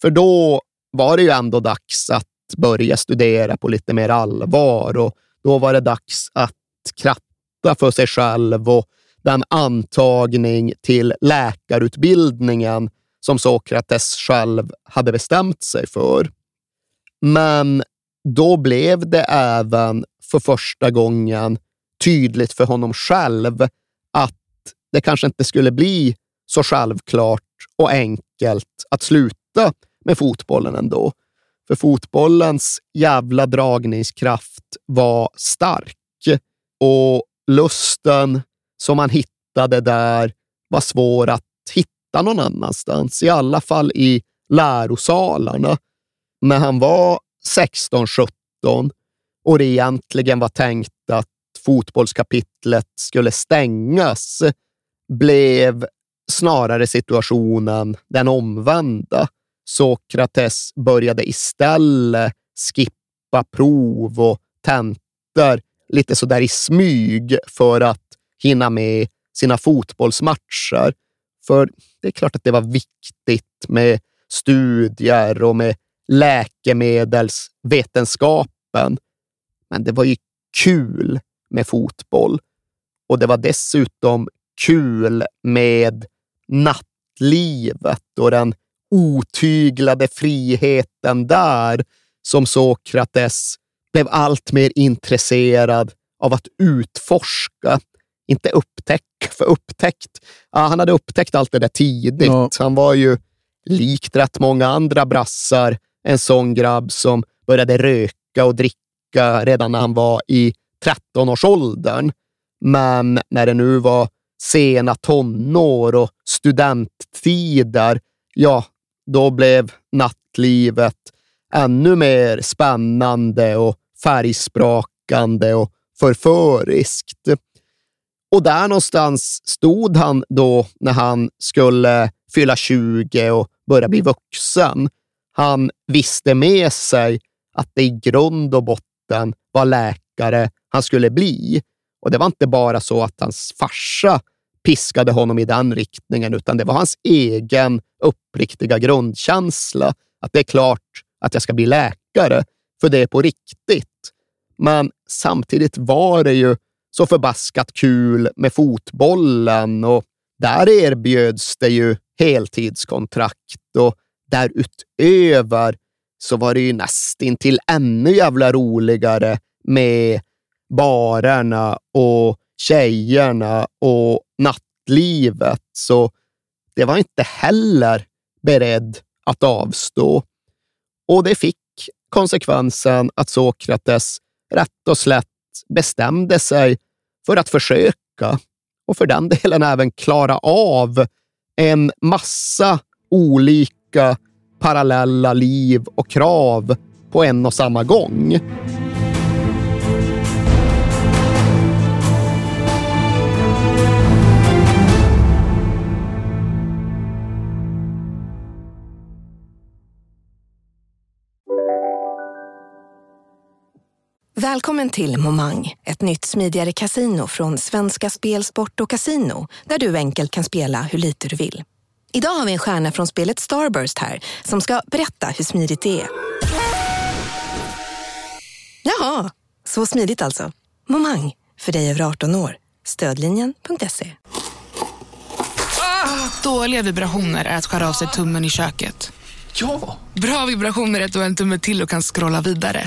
För då var det ju ändå dags att börja studera på lite mer allvar och då var det dags att kratta för sig själv och den antagning till läkarutbildningen som Sokrates själv hade bestämt sig för. Men då blev det även för första gången tydligt för honom själv att det kanske inte skulle bli så självklart och enkelt att sluta med fotbollen ändå. För fotbollens jävla dragningskraft var stark och lusten som man hittade där var svår att hitta någon annanstans, i alla fall i lärosalarna. När han var 16-17 och det egentligen var tänkt att fotbollskapitlet skulle stängas blev snarare situationen den omvända. Sokrates började istället skippa prov och tentor lite sådär i smyg för att hinna med sina fotbollsmatcher. För det är klart att det var viktigt med studier och med läkemedelsvetenskapen. Men det var ju kul med fotboll och det var dessutom kul med nattlivet och den otyglade friheten där som Sokrates blev allt mer intresserad av att utforska. Inte upptäcka, för upptäckt. Ja, han hade upptäckt allt det där tidigt. Ja. Han var ju, likt rätt många andra brassar, en sån grabb som började röka och dricka redan när han var i 13-årsåldern. Men när det nu var sena tonår och studenttider, ja, då blev nattlivet ännu mer spännande och färgsprakande och förföriskt. Och där någonstans stod han då när han skulle fylla 20 och börja bli vuxen. Han visste med sig att det i grund och botten var läkare han skulle bli. Och det var inte bara så att hans farsa piskade honom i den riktningen, utan det var hans egen uppriktiga grundkänsla att det är klart att jag ska bli läkare, för det är på riktigt. Men samtidigt var det ju så förbaskat kul med fotbollen och där erbjöds det ju heltidskontrakt och därutöver så var det ju nästintill ännu jävla roligare med barerna och tjejerna och nattlivet. Så det var inte heller beredd att avstå. Och det fick konsekvensen att Sokrates rätt och slätt bestämde sig för att försöka och för den delen även klara av en massa olika parallella liv och krav på en och samma gång. Välkommen till Momang, ett nytt smidigare casino från Svenska Spel, Sport och Casino där du enkelt kan spela hur lite du vill. Idag har vi en stjärna från spelet Starburst här som ska berätta hur smidigt det är. Jaha, så smidigt alltså. Momang, för dig över 18 år. Stödlinjen.se. Dåliga vibrationer är att skära av sig tummen i köket. Ja! Bra vibrationer är att du har en tumme till och kan scrolla vidare.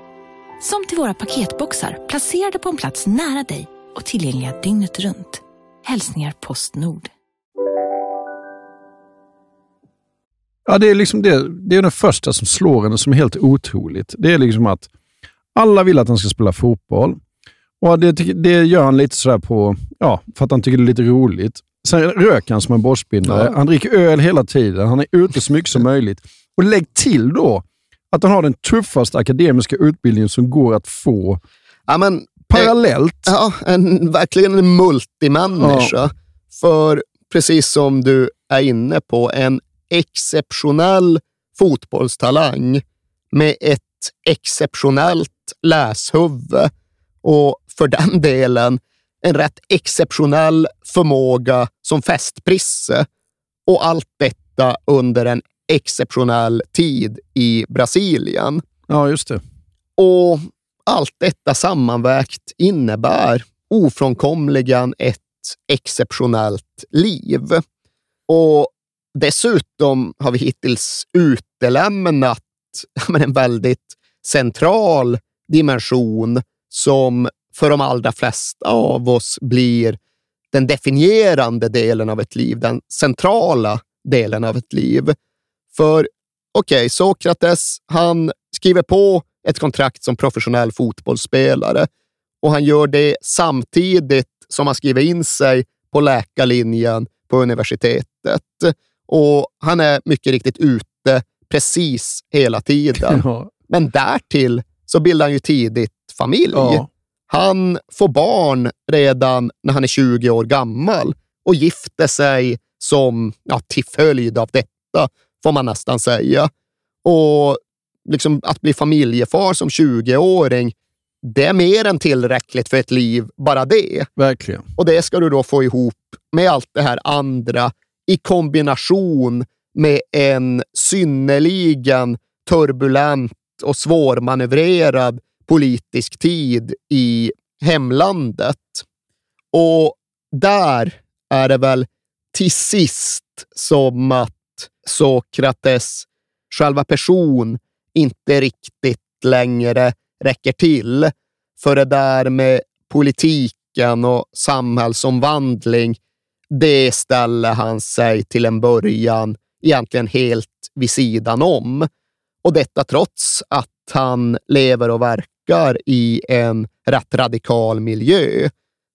Som till våra paketboxar placerade på en plats nära dig och tillgängliga dygnet runt. Hälsningar Postnord. Ja, det är liksom det, det är det första som slår en som är helt otroligt. Det är liksom att alla vill att han ska spela fotboll. Och det, det gör han lite sådär på, ja, för att han tycker det är lite roligt. Sen röker han som en borstbindare. Ja. Han dricker öl hela tiden. Han är ute så mycket som möjligt. Och lägg till då att han har den tuffaste akademiska utbildningen som går att få ja, men, parallellt. Eh, ja, en, verkligen en multimänniska. Ja. För precis som du är inne på, en exceptionell fotbollstalang med ett exceptionellt läshuvud och för den delen en rätt exceptionell förmåga som festprisse. Och allt detta under en exceptionell tid i Brasilien. Ja, just det. Och allt detta sammanvägt innebär ofrånkomligen ett exceptionellt liv. Och dessutom har vi hittills utelämnat men, en väldigt central dimension som för de allra flesta av oss blir den definierande delen av ett liv, den centrala delen av ett liv. För okej, okay, Sokrates, han skriver på ett kontrakt som professionell fotbollsspelare och han gör det samtidigt som han skriver in sig på läkarlinjen på universitetet. Och han är mycket riktigt ute precis hela tiden. Ja. Men därtill så bildar han ju tidigt familj. Ja. Han får barn redan när han är 20 år gammal och gifter sig som ja, till följd av detta, får man nästan säga. Och liksom att bli familjefar som 20-åring, det är mer än tillräckligt för ett liv, bara det. Verkligen. Och det ska du då få ihop med allt det här andra i kombination med en synnerligen turbulent och svårmanövrerad politisk tid i hemlandet. Och där är det väl till sist som att Sokrates själva person inte riktigt längre räcker till för det där med politiken och samhällsomvandling. Det ställer han sig till en början egentligen helt vid sidan om. Och detta trots att han lever och verkar i en rätt radikal miljö.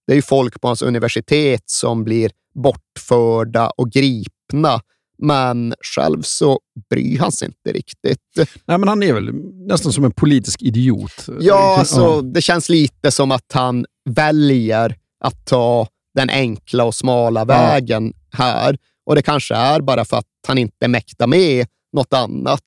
Det är ju folk på hans universitet som blir bortförda och gripna men själv så bryr han sig inte riktigt. Nej, men han är väl nästan som en politisk idiot. Ja, alltså, det känns lite som att han väljer att ta den enkla och smala vägen här. Och det kanske är bara för att han inte mäktar med något annat.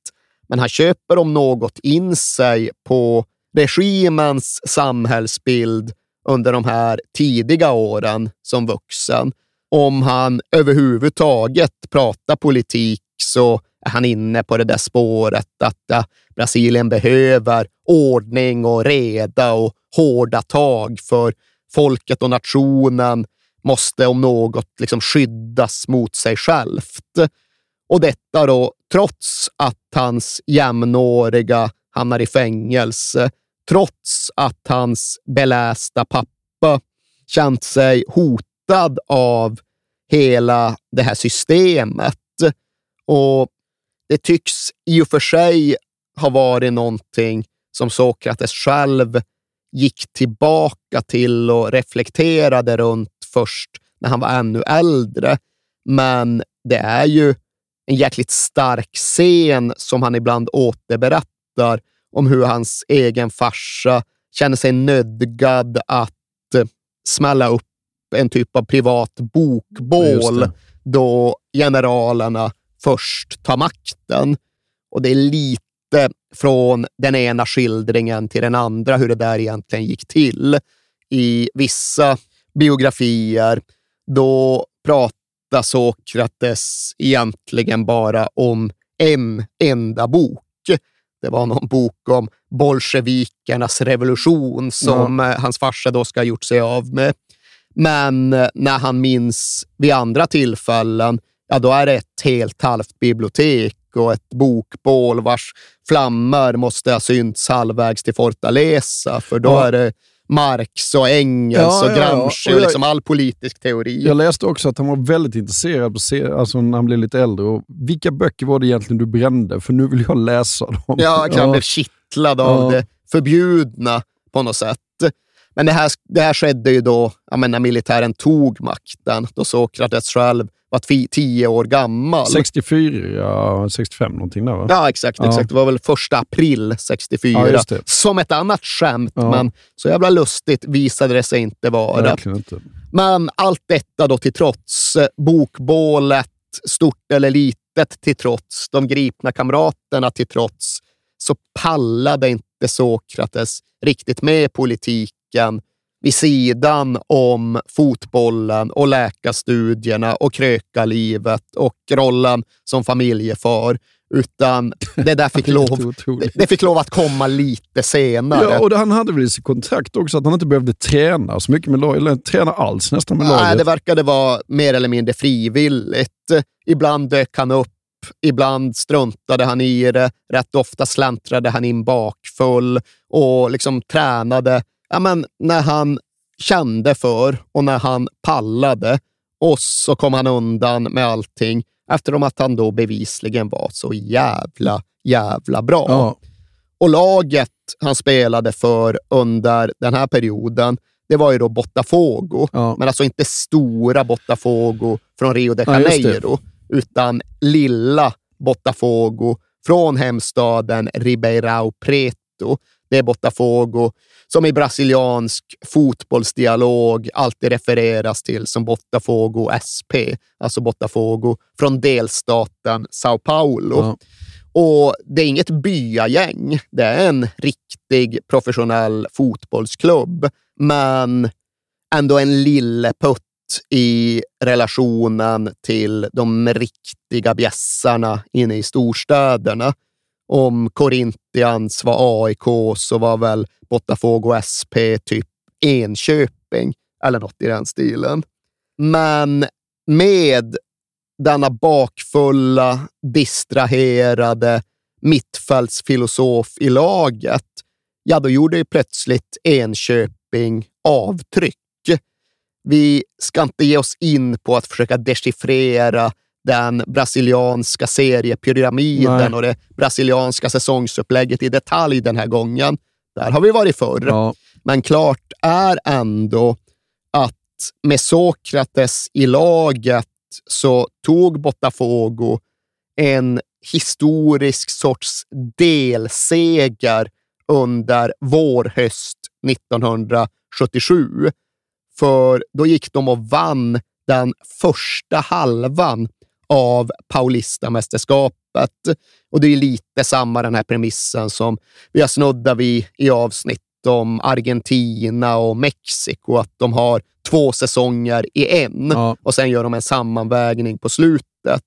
Men han köper om något in sig på regimens samhällsbild under de här tidiga åren som vuxen om han överhuvudtaget pratar politik så är han inne på det där spåret att äh, Brasilien behöver ordning och reda och hårda tag för folket och nationen måste om något liksom skyddas mot sig självt. Och detta då trots att hans jämnåriga hamnar i fängelse, trots att hans belästa pappa känt sig hotad av hela det här systemet. Och det tycks i och för sig ha varit någonting som Sokrates själv gick tillbaka till och reflekterade runt först när han var ännu äldre. Men det är ju en jäkligt stark scen som han ibland återberättar om hur hans egen farsa känner sig nödgad att smälla upp en typ av privat bokbål då generalerna först tar makten. Och det är lite från den ena skildringen till den andra hur det där egentligen gick till. I vissa biografier, då pratar Sokrates egentligen bara om en enda bok. Det var någon bok om bolsjevikernas revolution som ja. hans farsa då ska ha gjort sig av med. Men när han minns vid andra tillfällen, ja då är det ett helt halvt bibliotek och ett bokbål vars flammor måste ha synts halvvägs till Fortaleza, för då ja. är det Marx och Engels ja, och Gramsci ja, och, liksom all politisk teori. Jag läste också att han var väldigt intresserad på se, alltså när han blev lite äldre. Och vilka böcker var det egentligen du brände? För nu vill jag läsa dem. Ja, han blev kittlad av det förbjudna på något sätt. Men det här, det här skedde ju då när militären tog makten, då Sokrates själv var tio år gammal. 64, 65 någonting där va? Ja, exakt. Ja. exakt. Det var väl första april 64. Ja, Som ett annat skämt, ja. men så jävla lustigt visade det sig inte vara. Inte. Men allt detta då till trots, bokbålet, stort eller litet till trots, de gripna kamraterna till trots, så pallade inte Sokrates riktigt med politiken vid sidan om fotbollen och läkarstudierna och krökarlivet och rollen som familjefar. Utan det där fick, lov, det fick lov att komma lite senare. Ja, och han hade väl i sitt kontrakt också att han inte behövde träna så mycket med laget, eller träna alls nästan med laget. Nej, det verkade vara mer eller mindre frivilligt. Ibland dök han upp, ibland struntade han i det. Rätt ofta släntrade han in bakfull och liksom tränade ja, men när han kände för och när han pallade. Och så kom han undan med allting eftersom att han då bevisligen var så jävla, jävla bra. Ja. Och laget han spelade för under den här perioden, det var ju då Botafogo. Ja. Men alltså inte stora Botafogo från Rio de Janeiro, ja, utan lilla Botafogo från hemstaden Ribeirão Preto. Det är Botafogo som i brasiliansk fotbollsdialog alltid refereras till som Botafogo SP, alltså Botafogo från delstaten Sao Paulo. Ja. Och Det är inget byagäng, det är en riktig professionell fotbollsklubb, men ändå en lilleputt i relationen till de riktiga bjässarna inne i storstäderna. Om Corinthians var AIK så var väl Botafogo SP typ Enköping eller något i den stilen. Men med denna bakfulla, distraherade mittfältsfilosof i laget, ja, då gjorde ju plötsligt Enköping avtryck. Vi ska inte ge oss in på att försöka dechiffrera den brasilianska seriepyramiden Nej. och det brasilianska säsongsupplägget i detalj den här gången. Där har vi varit förr. Ja. Men klart är ändå att med Sokrates i laget så tog Botafogo en historisk sorts delseger under vår-höst 1977. För då gick de och vann den första halvan av Paulista-mästerskapet. Och det är lite samma den här premissen som vi har snuddat vid i avsnitt om Argentina och Mexiko, att de har två säsonger i en ja. och sen gör de en sammanvägning på slutet.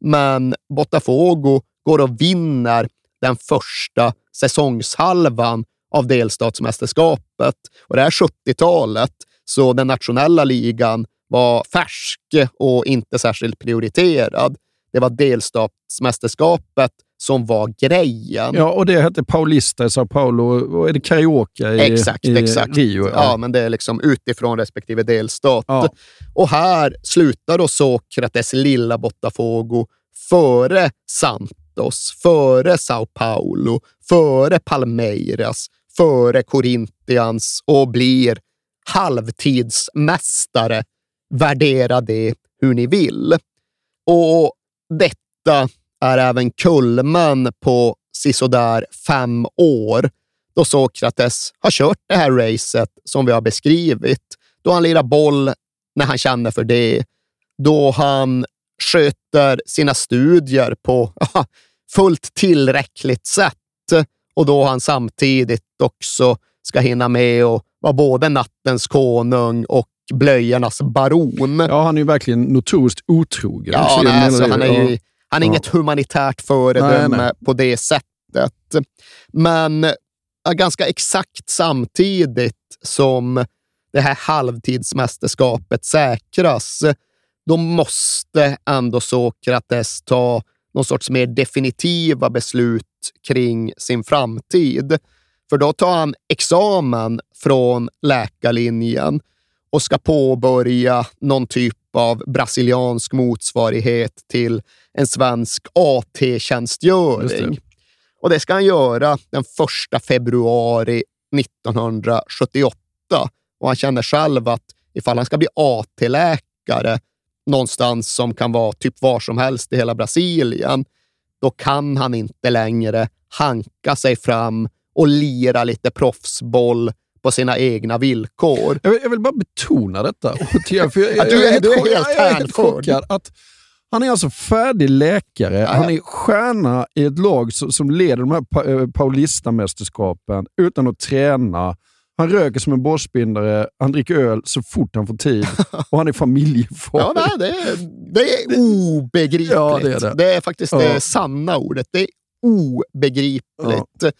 Men Botafogo går och vinner den första säsongshalvan av delstatsmästerskapet. Och det är 70-talet, så den nationella ligan var färsk och inte särskilt prioriterad. det var delstatsmästerskapet som var grejen. Ja, och det hette Paulista i Sao Paulo och är det karaoke i, exakt, i exakt. Rio? Ja. ja. men det är liksom utifrån respektive delstat. Ja. Och här slutar då Sokrates lilla Botafogo före Santos, före Sao Paulo, före Palmeiras, före Corinthians och blir halvtidsmästare. Värdera det hur ni vill. Och detta är även kulmen på sisådär fem år då Sokrates har kört det här racet som vi har beskrivit. Då han lirar boll när han känner för det. Då han sköter sina studier på fullt tillräckligt sätt och då han samtidigt också ska hinna med att vara både nattens konung och blöjornas baron. Ja, han är ju verkligen notoriskt otrogen. Ja, nej, alltså, han är ju han är ja. inget humanitärt föredöme nej, nej. på det sättet. Men ganska exakt samtidigt som det här halvtidsmästerskapet säkras, då måste ändå Sokrates ta någon sorts mer definitiva beslut kring sin framtid. För då tar han examen från läkarlinjen och ska påbörja någon typ av brasiliansk motsvarighet till en svensk AT-tjänstgöring. Det. Och det ska han göra den 1 februari 1978. Och han känner själv att ifall han ska bli AT-läkare någonstans som kan vara typ var som helst i hela Brasilien, då kan han inte längre hanka sig fram och lira lite proffsboll på sina egna villkor. Jag vill, jag vill bara betona detta. För jag, jag, du är, du är helt hänförd. Att han är alltså färdig läkare. Ja, Han är stjärna i ett lag som, som leder de här eh, Paulista-mästerskapen utan att träna. Han röker som en borstbindare, han dricker öl så fort han får tid och han är familjefar. Ja, nej, det, är, det är obegripligt. Ja, det, är det. det är faktiskt ja. det sanna ordet. Det är obegripligt. Ja.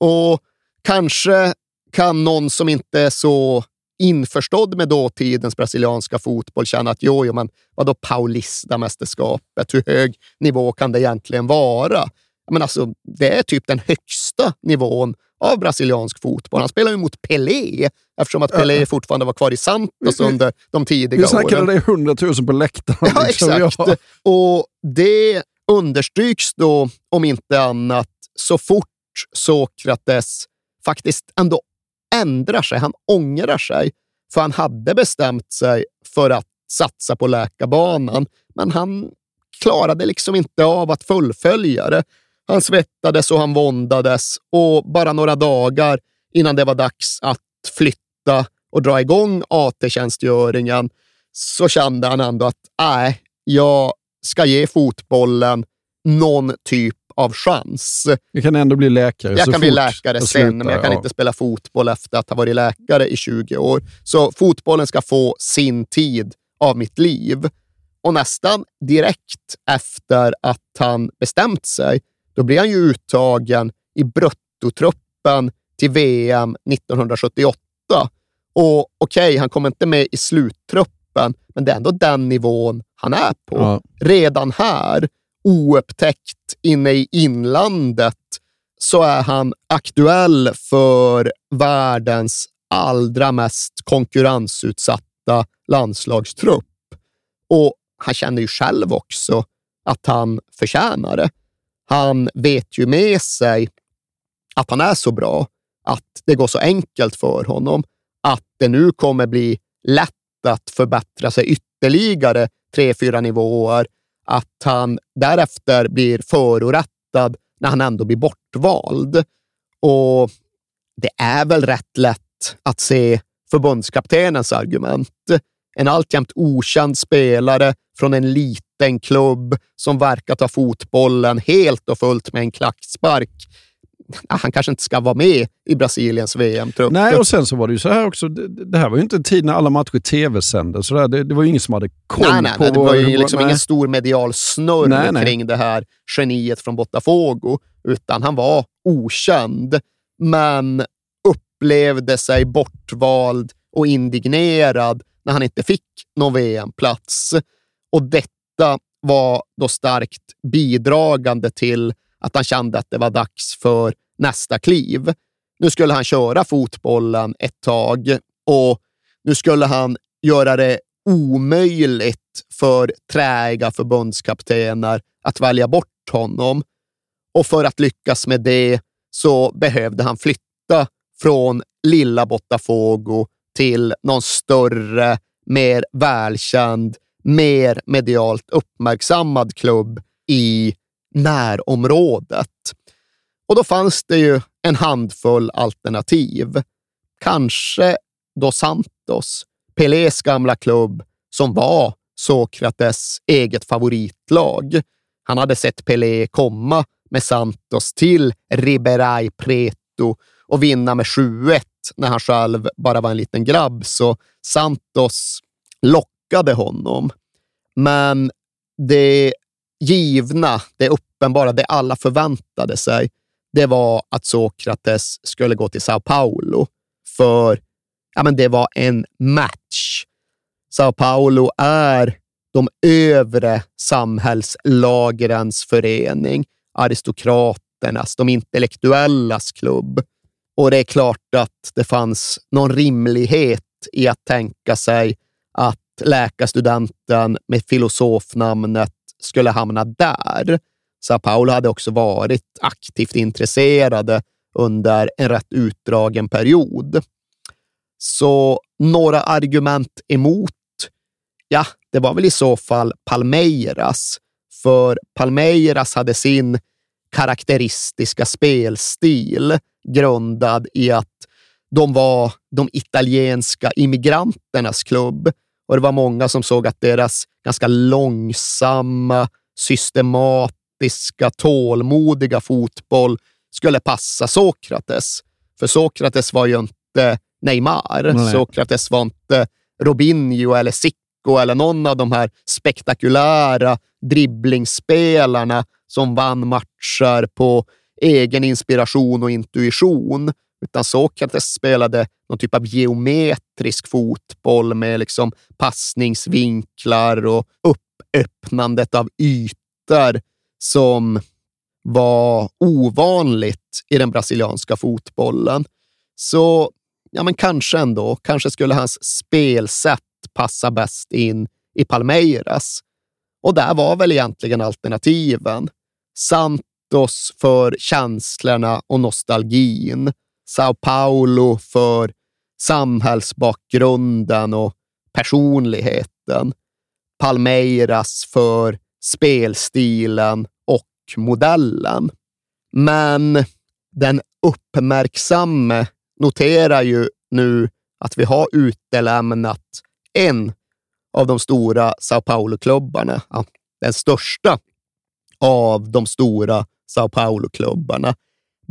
Och kanske kan någon som inte är så införstådd med dåtidens brasilianska fotboll känna att jo, jo men vadå Paulista-mästerskapet? Hur hög nivå kan det egentligen vara? Men alltså, det är typ den högsta nivån av brasiliansk fotboll. Han spelar ju mot Pelé, eftersom att Pelé fortfarande var kvar i Santos under de tidiga åren. Vi snackade det 100 000 på läktaren. Ja, liksom. exakt. Ja. Och det understryks då, om inte annat, så fort Sokrates faktiskt ändå ändrar sig. Han ångrar sig, för han hade bestämt sig för att satsa på läkarbanan, men han klarade liksom inte av att fullfölja det. Han svettades och han våndades och bara några dagar innan det var dags att flytta och dra igång AT-tjänstgöringen så kände han ändå att nej, jag ska ge fotbollen någon typ av chans. Jag kan ändå bli läkare Jag kan bli läkare sen, men jag kan ja. inte spela fotboll efter att ha varit läkare i 20 år. Så fotbollen ska få sin tid av mitt liv. Och nästan direkt efter att han bestämt sig, då blir han ju uttagen i bruttotruppen till VM 1978. Och okej, okay, han kommer inte med i sluttruppen, men det är ändå den nivån han är på. Ja. Redan här oupptäckt inne i inlandet så är han aktuell för världens allra mest konkurrensutsatta landslagstrupp. Och han känner ju själv också att han förtjänar det. Han vet ju med sig att han är så bra, att det går så enkelt för honom, att det nu kommer bli lätt att förbättra sig ytterligare tre, fyra nivåer att han därefter blir förorättad när han ändå blir bortvald. Och det är väl rätt lätt att se förbundskaptenens argument. En alltjämt okänd spelare från en liten klubb som verkar ta fotbollen helt och fullt med en klackspark han kanske inte ska vara med i Brasiliens VM-trupp. Nej, och sen så var det ju så här också. Det, det här var ju inte en tid när alla matcher tv-sändes. Det, det var ju ingen som hade koll nej, nej, på... Nej, det var ju liksom ingen stor medial snurr nej, nej. kring det här geniet från Botafogo, utan han var okänd, men upplevde sig bortvald och indignerad när han inte fick någon VM-plats. Och detta var då starkt bidragande till att han kände att det var dags för nästa kliv. Nu skulle han köra fotbollen ett tag och nu skulle han göra det omöjligt för träiga förbundskaptener att välja bort honom. Och för att lyckas med det så behövde han flytta från lilla Botafogo till någon större, mer välkänd, mer medialt uppmärksammad klubb i närområdet. Och då fanns det ju en handfull alternativ. Kanske då Santos, Pelés gamla klubb, som var Sokrates eget favoritlag. Han hade sett Pelé komma med Santos till Riberai Preto och vinna med 7-1 när han själv bara var en liten grabb, så Santos lockade honom. Men det givna, det uppenbara, det alla förväntade sig, det var att Sokrates skulle gå till Sao Paulo. För ja, men det var en match. Sao Paulo är de övre samhällslagrens förening, aristokraternas, de intellektuellas klubb. Och det är klart att det fanns någon rimlighet i att tänka sig att läkarstudenten med filosofnamnet skulle hamna där. Sao Paulo hade också varit aktivt intresserade under en rätt utdragen period. Så några argument emot, ja, det var väl i så fall Palmeiras. För Palmeiras hade sin karaktäristiska spelstil grundad i att de var de italienska immigranternas klubb och det var många som såg att deras ganska långsamma, systematiska, tålmodiga fotboll skulle passa Sokrates. För Sokrates var ju inte Neymar. Nej. Sokrates var inte Robinho eller Zico eller någon av de här spektakulära dribblingsspelarna som vann matcher på egen inspiration och intuition, utan Sokrates spelade någon typ av geometrisk fotboll med liksom passningsvinklar och uppöppnandet av ytor som var ovanligt i den brasilianska fotbollen. Så ja, men kanske ändå, kanske skulle hans spelsätt passa bäst in i Palmeiras. Och där var väl egentligen alternativen. Santos för känslorna och nostalgin. Sao Paulo för samhällsbakgrunden och personligheten. Palmeiras för spelstilen och modellen. Men den uppmärksamme noterar ju nu att vi har utelämnat en av de stora Sao Paulo-klubbarna. Ja, den största av de stora Sao Paulo-klubbarna.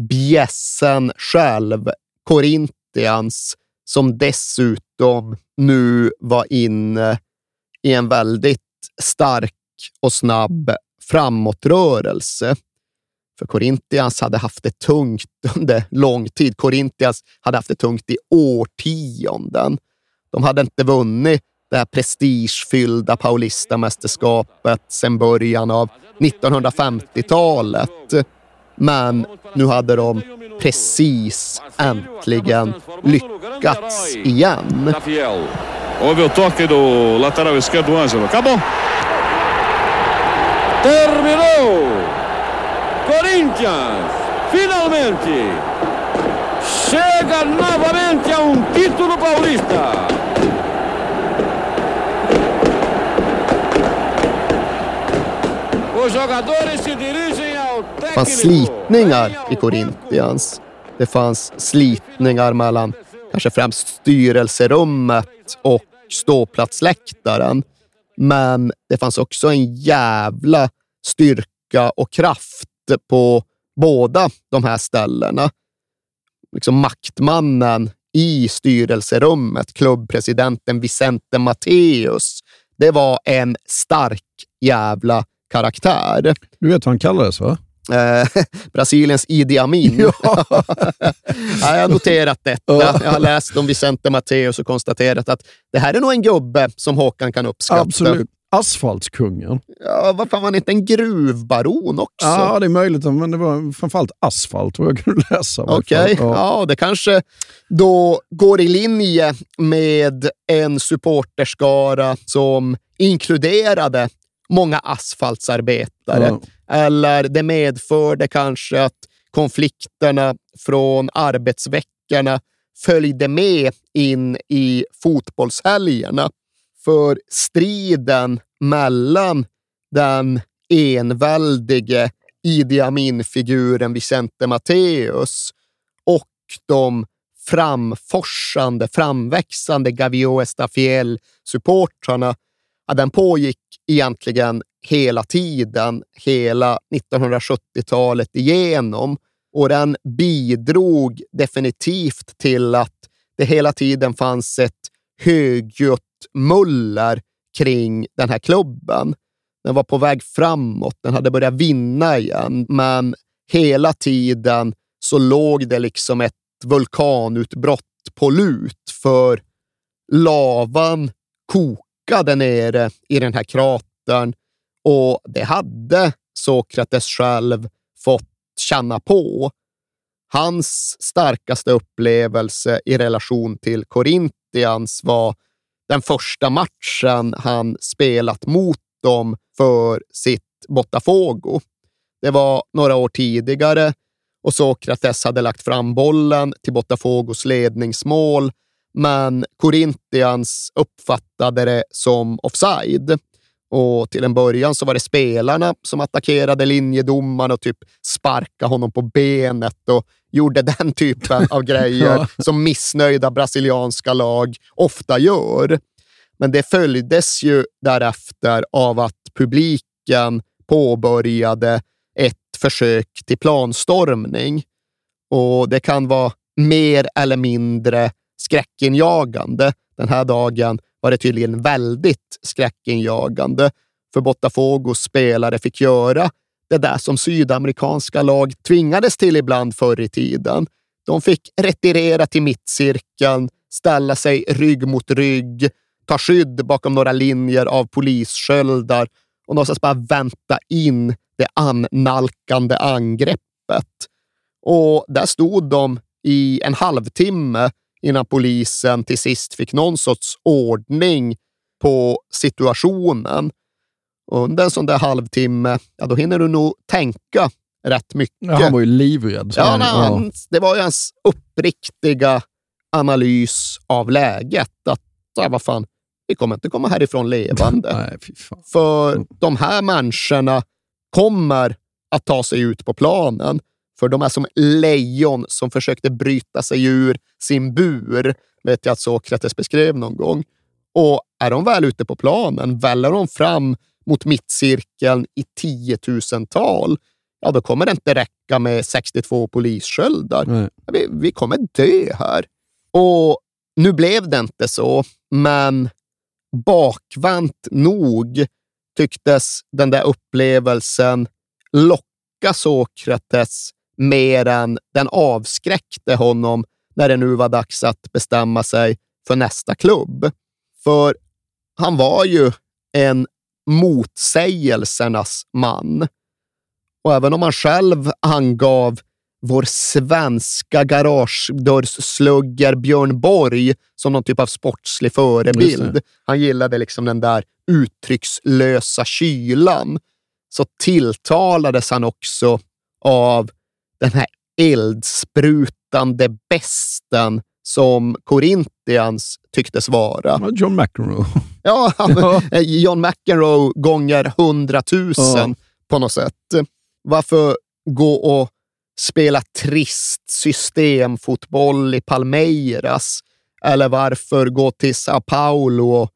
Bjässen själv, Corinthians, som dessutom nu var inne i en väldigt stark och snabb framåtrörelse. För Corinthians hade haft det tungt under lång tid. Corinthians hade haft det tungt i årtionden. De hade inte vunnit det här prestigefyllda Paulista-mästerskapet sedan början av 1950-talet. Men nu hade de precis äntligen lyckats igen. Houve o toque do lateral esquerdo Ângelo. Acabou! Terminou! Corinthians, finalmente, chega novamente a um título paulista. Det fanns slitningar i Corinthians. Det fanns slitningar mellan kanske främst styrelserummet och ståplatsläktaren. Men det fanns också en jävla styrka och kraft på båda de här ställena. Liksom maktmannen i styrelserummet, klubbpresidenten Vicente Matteus, det var en stark jävla karaktär. Du vet vad han kallades, va? Eh, Brasiliens Idi Amin. Ja. ja, jag har noterat detta. Jag har läst om Vicente Matteus och konstaterat att det här är nog en gubbe som Håkan kan uppskatta. Absolut. Asfaltskungen. Ja, varför var han inte en gruvbaron också? Ja, det är möjligt, men det var framförallt asfalt vad jag kunde läsa. Okej, okay. ja. ja, det kanske då går i linje med en supporterskara som inkluderade många asfaltsarbetare. Ja. Eller det medförde kanske att konflikterna från arbetsveckorna följde med in i fotbollshelgerna. För striden mellan den enväldige Idi Amin-figuren Vicente Matteus och de framforsande, framväxande Gavio Estafiel-supportrarna, ja, den pågick egentligen hela tiden, hela 1970-talet igenom. Och den bidrog definitivt till att det hela tiden fanns ett högljutt muller kring den här klubben. Den var på väg framåt, den hade börjat vinna igen, men hela tiden så låg det liksom ett vulkanutbrott på lut, för lavan kokade nere i den här kratern och det hade Sokrates själv fått känna på. Hans starkaste upplevelse i relation till Corinthians var den första matchen han spelat mot dem för sitt Botafogo. Det var några år tidigare och Sokrates hade lagt fram bollen till Botafogos ledningsmål, men Corinthians uppfattade det som offside. Och till en början så var det spelarna som attackerade linjedomaren och typ sparkade honom på benet och gjorde den typen av grejer som missnöjda brasilianska lag ofta gör. Men det följdes ju därefter av att publiken påbörjade ett försök till planstormning. Och det kan vara mer eller mindre skräckinjagande. Den här dagen var det tydligen väldigt skräckinjagande, för Botafogos spelare fick göra det där som sydamerikanska lag tvingades till ibland förr i tiden. De fick retirera till mittcirkeln, ställa sig rygg mot rygg, ta skydd bakom några linjer av polissköldar och någonstans bara vänta in det annalkande angreppet. Och där stod de i en halvtimme innan polisen till sist fick någon sorts ordning på situationen. Under en sån där halvtimme, ja, då hinner du nog tänka rätt mycket. Ja, han var ju livrädd. Ja, nej, ja. Det var ju hans uppriktiga analys av läget. Att, ja, vad fan, vi kommer inte komma härifrån levande. nej, För de här människorna kommer att ta sig ut på planen. För de är som lejon som försökte bryta sig ur sin bur, vet jag att Sokrates beskrev någon gång. Och är de väl ute på planen, väller de fram mot mittcirkeln i tiotusental, ja då kommer det inte räcka med 62 polissköldar. Vi, vi kommer dö här. Och nu blev det inte så, men bakvänt nog tycktes den där upplevelsen locka Sokrates mer än den avskräckte honom när det nu var dags att bestämma sig för nästa klubb. För han var ju en motsägelsernas man. Och även om han själv angav vår svenska garagedörrsslugger Björn Borg som någon typ av sportslig förebild. Han gillade liksom den där uttryckslösa kylan. Så tilltalades han också av den här eldsprutande besten som Corinthians tycktes vara. John McEnroe. Ja, ja. John McEnroe gånger hundratusen ja. på något sätt. Varför gå och spela trist systemfotboll i Palmeiras? Eller varför gå till Sao Paulo och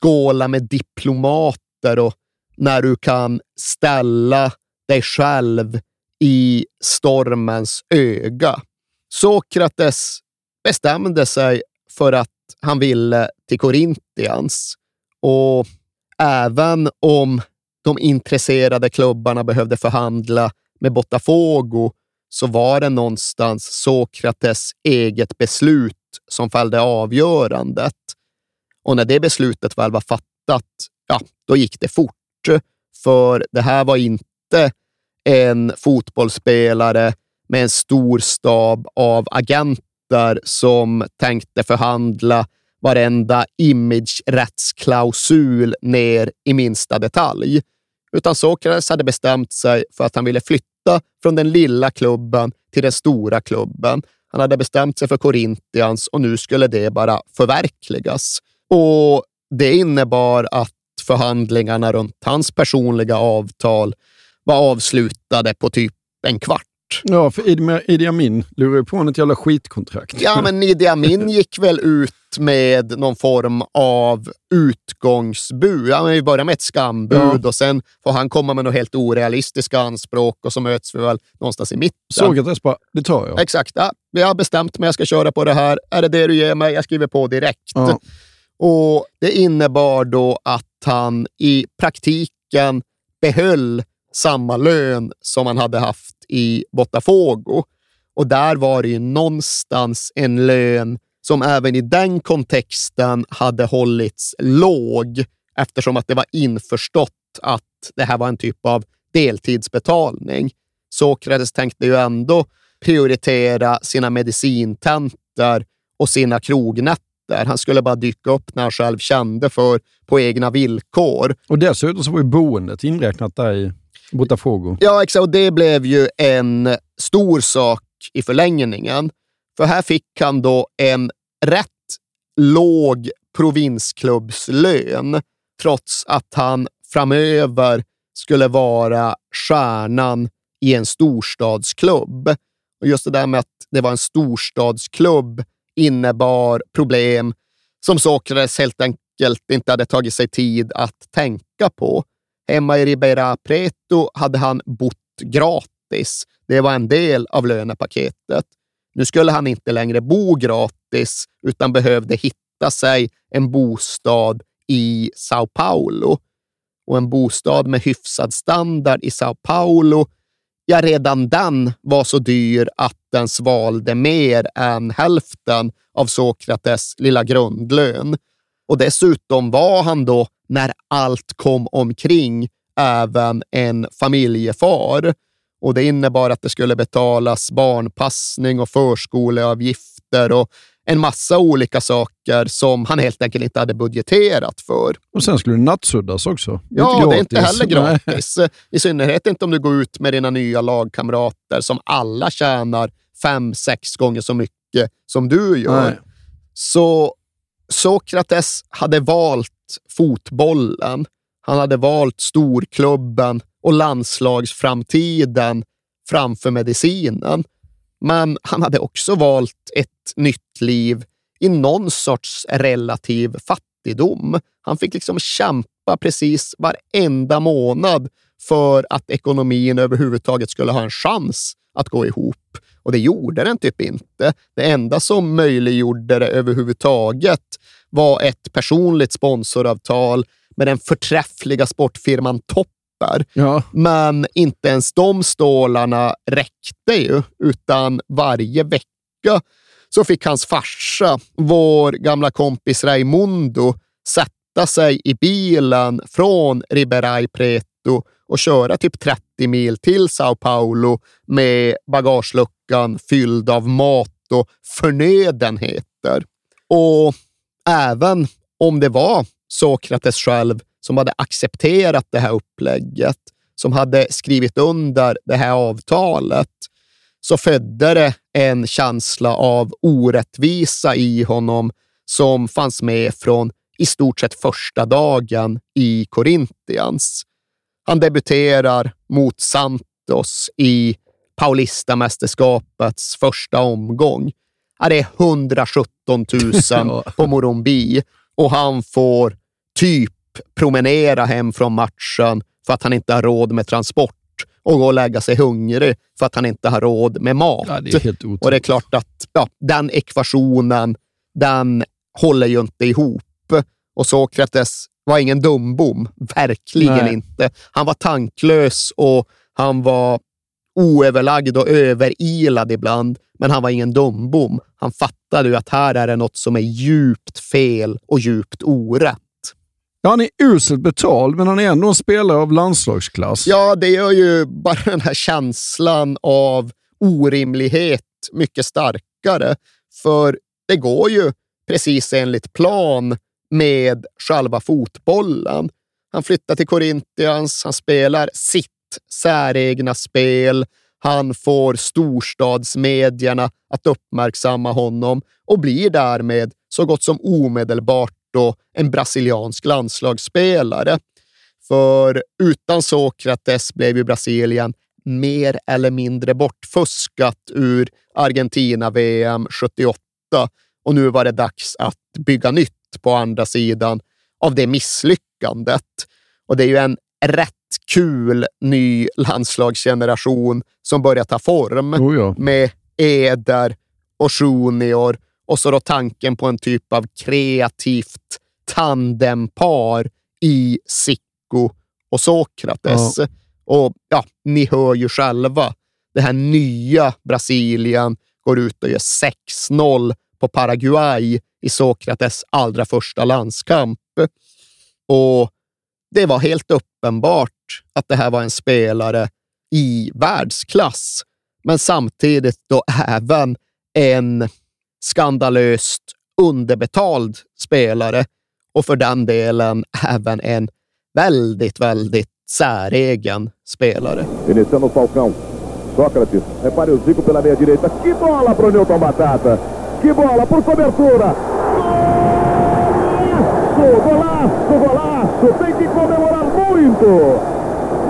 skåla med diplomater och när du kan ställa dig själv i stormens öga. Sokrates bestämde sig för att han ville till Korintians och även om de intresserade klubbarna behövde förhandla med Botafogo så var det någonstans Sokrates eget beslut som fällde avgörandet. Och när det beslutet väl var fattat, ja, då gick det fort. För det här var inte en fotbollsspelare med en stor stab av agenter som tänkte förhandla varenda image-rättsklausul ner i minsta detalj. Utan Sokrates hade bestämt sig för att han ville flytta från den lilla klubben till den stora klubben. Han hade bestämt sig för Corinthians och nu skulle det bara förverkligas. Och Det innebar att förhandlingarna runt hans personliga avtal var avslutade på typ en kvart. Ja, för Idi Amin lurade på honom ett jävla skitkontrakt. Ja, men Idi Amin gick väl ut med någon form av utgångsbud. Ja, vi börjar med ett skambud ja. och sen får han komma med några helt orealistiska anspråk och så möts vi väl någonstans i mitten. Sokrates bara, det tar jag. Exakt. Ja, jag har bestämt mig, jag ska köra på det här. Är det det du ger mig? Jag skriver på direkt. Ja. Och Det innebar då att han i praktiken behöll samma lön som han hade haft i Botafogo. Och där var det ju någonstans en lön som även i den kontexten hade hållits låg eftersom att det var införstått att det här var en typ av deltidsbetalning. Sokrates tänkte ju ändå prioritera sina medicintentor och sina krognätter. Han skulle bara dyka upp när han själv kände för på egna villkor. Och dessutom så var ju boendet inräknat där i Botafogo. Ja, exakt. Och det blev ju en stor sak i förlängningen. För här fick han då en rätt låg provinsklubbslön, trots att han framöver skulle vara stjärnan i en storstadsklubb. Och just det där med att det var en storstadsklubb innebar problem som Sokrates helt enkelt inte hade tagit sig tid att tänka på. Hemma i Ribera Preto hade han bott gratis. Det var en del av lönepaketet. Nu skulle han inte längre bo gratis, utan behövde hitta sig en bostad i Sao Paulo. Och en bostad med hyfsad standard i Sao Paulo, ja, redan den var så dyr att den svalde mer än hälften av Sokrates lilla grundlön. Och dessutom var han då, när allt kom omkring, även en familjefar och det innebar att det skulle betalas barnpassning och förskoleavgifter och en massa olika saker som han helt enkelt inte hade budgeterat för. Och sen skulle det nattsuddas också. Ja, det är inte heller gratis. I synnerhet inte om du går ut med dina nya lagkamrater som alla tjänar fem, sex gånger så mycket som du gör. Nej. Så Sokrates hade valt fotbollen. Han hade valt storklubben och landslagsframtiden framför medicinen. Men han hade också valt ett nytt liv i någon sorts relativ fattigdom. Han fick liksom kämpa precis varenda månad för att ekonomin överhuvudtaget skulle ha en chans att gå ihop. Och det gjorde den typ inte. Det enda som möjliggjorde det överhuvudtaget var ett personligt sponsoravtal med den förträffliga sportfirman Topp Ja. Men inte ens de stålarna räckte ju, utan varje vecka så fick hans farsa, vår gamla kompis Raimundo, sätta sig i bilen från Riberai Preto och köra typ 30 mil till Sao Paulo med bagageluckan fylld av mat och förnödenheter. Och även om det var Sokrates själv som hade accepterat det här upplägget, som hade skrivit under det här avtalet, så födde det en känsla av orättvisa i honom som fanns med från i stort sett första dagen i Corinthians. Han debuterar mot Santos i Paulista-mästerskapets första omgång. Det är 117 000 på Morumbi och han får typ promenera hem från matchen för att han inte har råd med transport och gå och lägga sig hungrig för att han inte har råd med mat. Ja, det och det är klart att ja, den ekvationen, den håller ju inte ihop. Och Sokrates var ingen dumbom, verkligen Nej. inte. Han var tanklös och han var oöverlagd och överilad ibland, men han var ingen dumbom. Han fattade ju att här är det något som är djupt fel och djupt orätt. Ja, han är uselt betald, men han är ändå en spelare av landslagsklass. Ja, det gör ju bara den här känslan av orimlighet mycket starkare. För det går ju precis enligt plan med själva fotbollen. Han flyttar till Corinthians, han spelar sitt säregna spel. Han får storstadsmedierna att uppmärksamma honom och blir därmed så gott som omedelbart då en brasiliansk landslagsspelare. För utan Sokrates blev ju Brasilien mer eller mindre bortfuskat ur Argentina-VM 78 och nu var det dags att bygga nytt på andra sidan av det misslyckandet. Och det är ju en rätt kul ny landslagsgeneration som börjar ta form oh ja. med Eder och Junior och så då tanken på en typ av kreativt tandempar i Sicko och Sokrates. Ja. Och ja, ni hör ju själva. Det här nya Brasilien går ut och gör 6-0 på Paraguay i Sokrates allra första landskamp. Och det var helt uppenbart att det här var en spelare i världsklass, men samtidigt då även en skandalöst underbetald spelare och för den delen även en väldigt, väldigt säregen spelare. Iniciando Falcão. Sócrates. Repare o Zico pela meia direita. Que bola para o Newton Batata. Que bola por cobertura. Golaço, golaço, golaço. Tem que comemorar muito.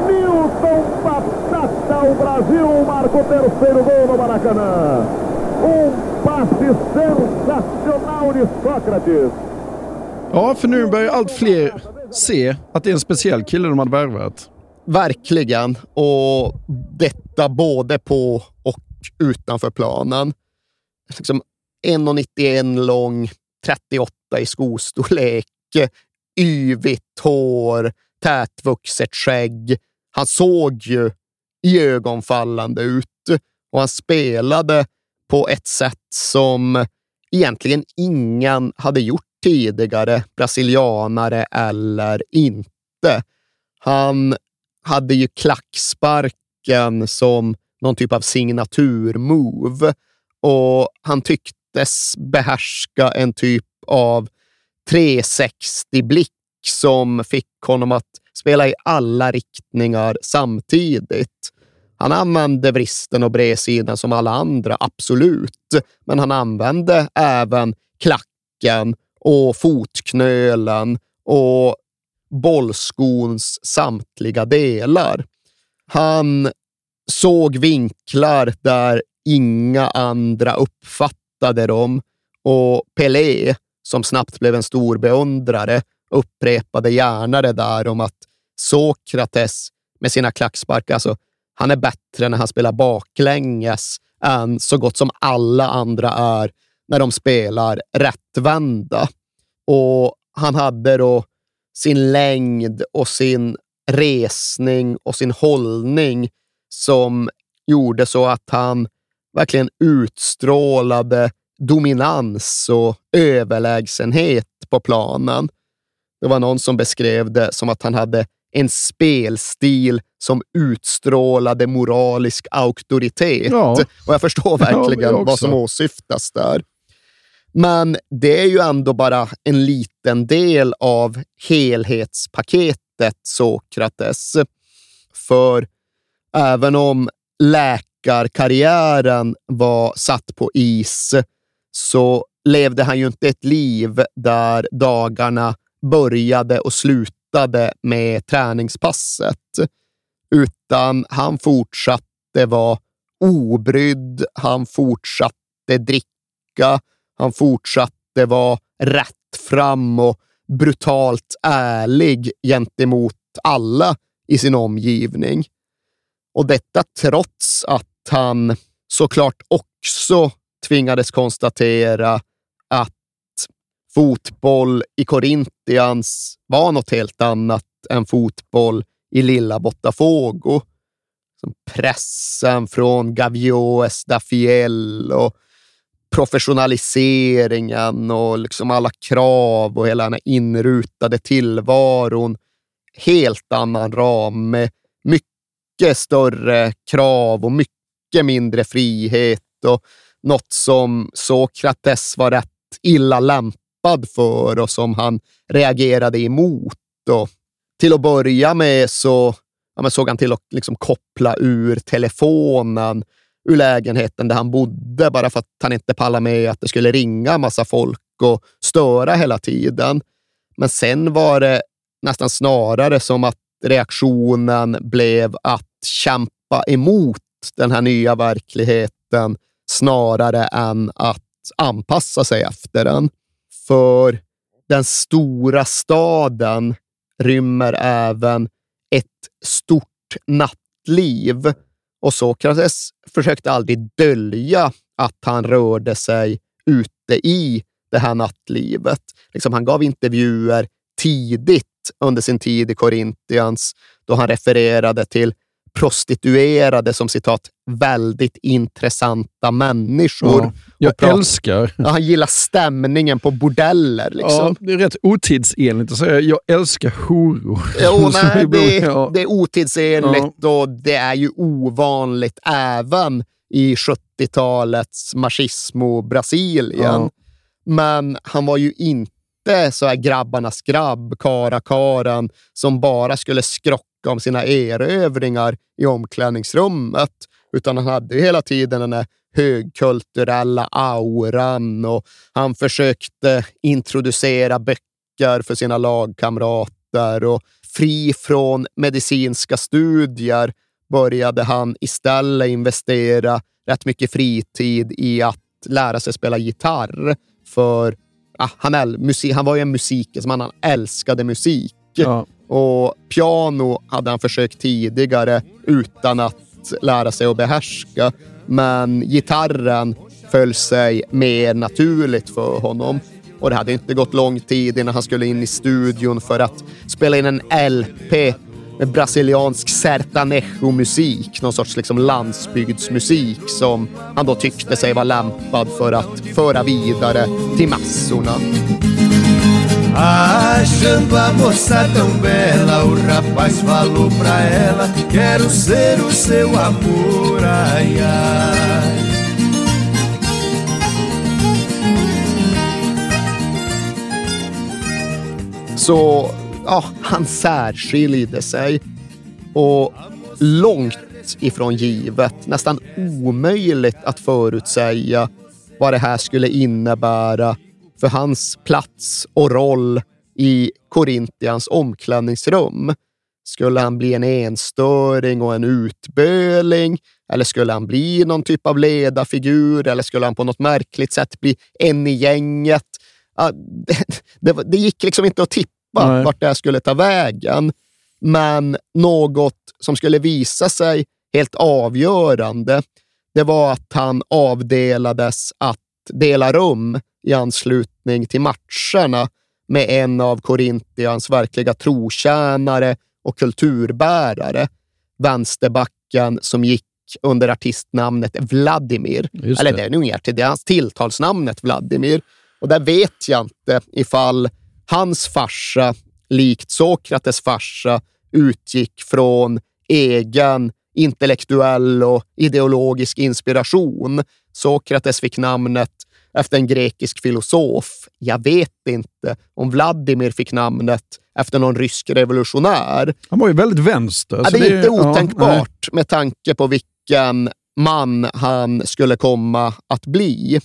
Newton Batata. O Brasil marca o terceiro gol no Maracanã. Um passe sensacional de Sócrates. Ja, för nu börjar allt fler se att det är en speciell kille de hade värvat. Verkligen. Och detta både på och utanför planen. Liksom 1,91 lång, 38 i skostorlek, yvigt hår, tätvuxet skägg. Han såg ju iögonfallande ut och han spelade på ett sätt som egentligen ingen hade gjort tidigare, brasilianare eller inte. Han hade ju klacksparken som någon typ av signaturmove och han tyckte tycktes behärska en typ av 360-blick som fick honom att spela i alla riktningar samtidigt. Han använde vristen och bredsidan som alla andra, absolut. Men han använde även klacken och fotknölen och bollskons samtliga delar. Han såg vinklar där inga andra uppfattade dem och Pelé, som snabbt blev en stor beundrare, upprepade gärna det där om att Sokrates med sina klacksparkar, alltså, han är bättre när han spelar baklänges än så gott som alla andra är när de spelar rättvända. Och han hade då sin längd och sin resning och sin hållning som gjorde så att han verkligen utstrålade dominans och överlägsenhet på planen. Det var någon som beskrev det som att han hade en spelstil som utstrålade moralisk auktoritet. Ja. Och jag förstår verkligen Ja, jag vad som åsyftas där. Men det är ju ändå bara en liten del av helhetspaketet Sokrates. För även om karriären var satt på is så levde han ju inte ett liv där dagarna började och slutade med träningspasset, utan han fortsatte vara obrydd, han fortsatte dricka, han fortsatte vara rätt fram och brutalt ärlig gentemot alla i sin omgivning. Och detta trots att han såklart också tvingades konstatera att fotboll i Corinthians var något helt annat än fotboll i lilla Botafogo. Som pressen från Gavio Estafiel och professionaliseringen och liksom alla krav och hela den här inrutade tillvaron. Helt annan ram med mycket mycket större krav och mycket mindre frihet och något som Sokrates var rätt illa lämpad för och som han reagerade emot. Och till att börja med så ja, såg han till att liksom koppla ur telefonen ur lägenheten där han bodde bara för att han inte pallade med att det skulle ringa en massa folk och störa hela tiden. Men sen var det nästan snarare som att reaktionen blev att kämpa emot den här nya verkligheten snarare än att anpassa sig efter den. För den stora staden rymmer även ett stort nattliv och Sokrates försökte aldrig dölja att han rörde sig ute i det här nattlivet. Liksom han gav intervjuer tidigt under sin tid i Korintians då han refererade till prostituerade som citat väldigt intressanta människor. Ja, jag prat- älskar... Ja, han gillar stämningen på bordeller. Liksom. Ja, det är rätt otidsenligt att säga jag älskar horor. Jo, nej, det, ja. det är otidsenligt och det är ju ovanligt även i 70-talets machismo Brasilien. Ja. Men han var ju inte så här grabbarnas grabb, kara-karan, som bara skulle skrocka om sina erövringar i omklädningsrummet. Utan han hade ju hela tiden den här högkulturella auran och han försökte introducera böcker för sina lagkamrater och fri från medicinska studier började han istället investera rätt mycket fritid i att lära sig spela gitarr. För ah, han, musik, han var ju en musikman, han älskade musik. Ja. Och piano hade han försökt tidigare utan att lära sig att behärska. Men gitarren föll sig mer naturligt för honom. Och det hade inte gått lång tid innan han skulle in i studion för att spela in en LP med brasiliansk sertanejo-musik, någon sorts liksom landsbygdsmusik som han då tyckte sig vara lämpad för att föra vidare till massorna. Achando a moça tão bela, o rapaz falou pra ela: Quero ser o seu amor, ai ai. Så ja, han särskilde sig. Och långt ifrån givet, nästan omöjligt att förutsäga vad det här skulle innebära för hans plats och roll i Korintians omklädningsrum. Skulle han bli en enstöring och en utböling? Eller skulle han bli någon typ av ledarfigur? Eller skulle han på något märkligt sätt bli en i gänget? Det, det gick liksom inte att tippa Nej. vart det här skulle ta vägen. Men något som skulle visa sig helt avgörande, det var att han avdelades att dela rum i anslutning till matcherna med en av Korintians verkliga trotjänare och kulturbärare, vänsterbacken som gick under artistnamnet Vladimir. Just Eller det. det är nog mer till det, är hans tilltalsnamnet Vladimir. Och där vet jag inte ifall hans farsa, likt Sokrates farsa, utgick från egen intellektuell och ideologisk inspiration. Sokrates fick namnet efter en grekisk filosof. Jag vet inte om Vladimir fick namnet efter någon rysk revolutionär. Han var ju väldigt vänster. Ja, det är inte ja, otänkbart med tanke på vilken man han skulle komma att bli.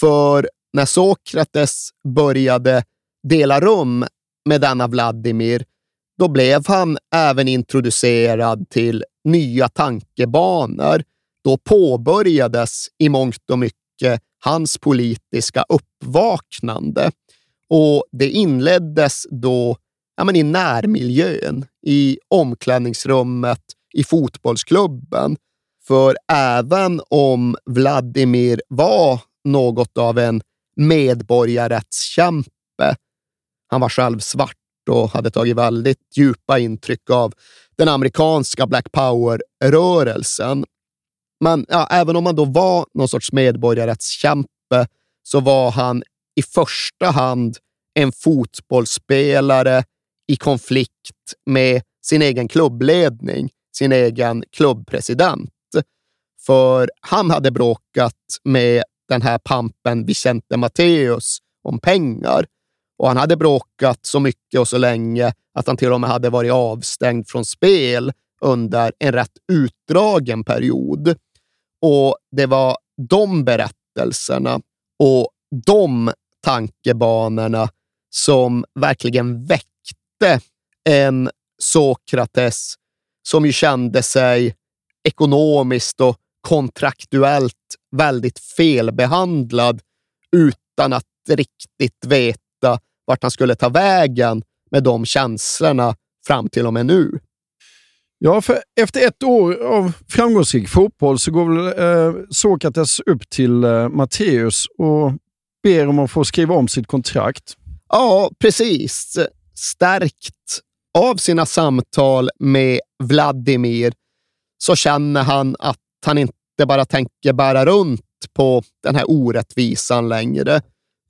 För när Sokrates började dela rum med denna Vladimir, då blev han även introducerad till nya tankebanor. Då påbörjades i mångt och mycket hans politiska uppvaknande. Och det inleddes då ja, men i närmiljön, i omklädningsrummet, i fotbollsklubben. För även om Vladimir var något av en medborgarrättskämpe, han var själv svart och hade tagit väldigt djupa intryck av den amerikanska Black Power-rörelsen. Men ja, även om han då var någon sorts medborgarrättskämpe så var han i första hand en fotbollsspelare i konflikt med sin egen klubbledning, sin egen klubbpresident. För han hade bråkat med den här pampen Vicente Matteus om pengar. Och han hade bråkat så mycket och så länge att han till och med hade varit avstängd från spel under en rätt utdragen period. Och det var de berättelserna och de tankebanorna som verkligen väckte en Sokrates som ju kände sig ekonomiskt och kontraktuellt väldigt felbehandlad utan att riktigt veta vart han skulle ta vägen med de känslorna fram till och med nu. Ja, för efter ett år av framgångsrik fotboll så går väl eh, Sokrates upp till eh, Matteus och ber om att få skriva om sitt kontrakt. Ja, precis. Stärkt av sina samtal med Vladimir så känner han att han inte bara tänker bära runt på den här orättvisan längre,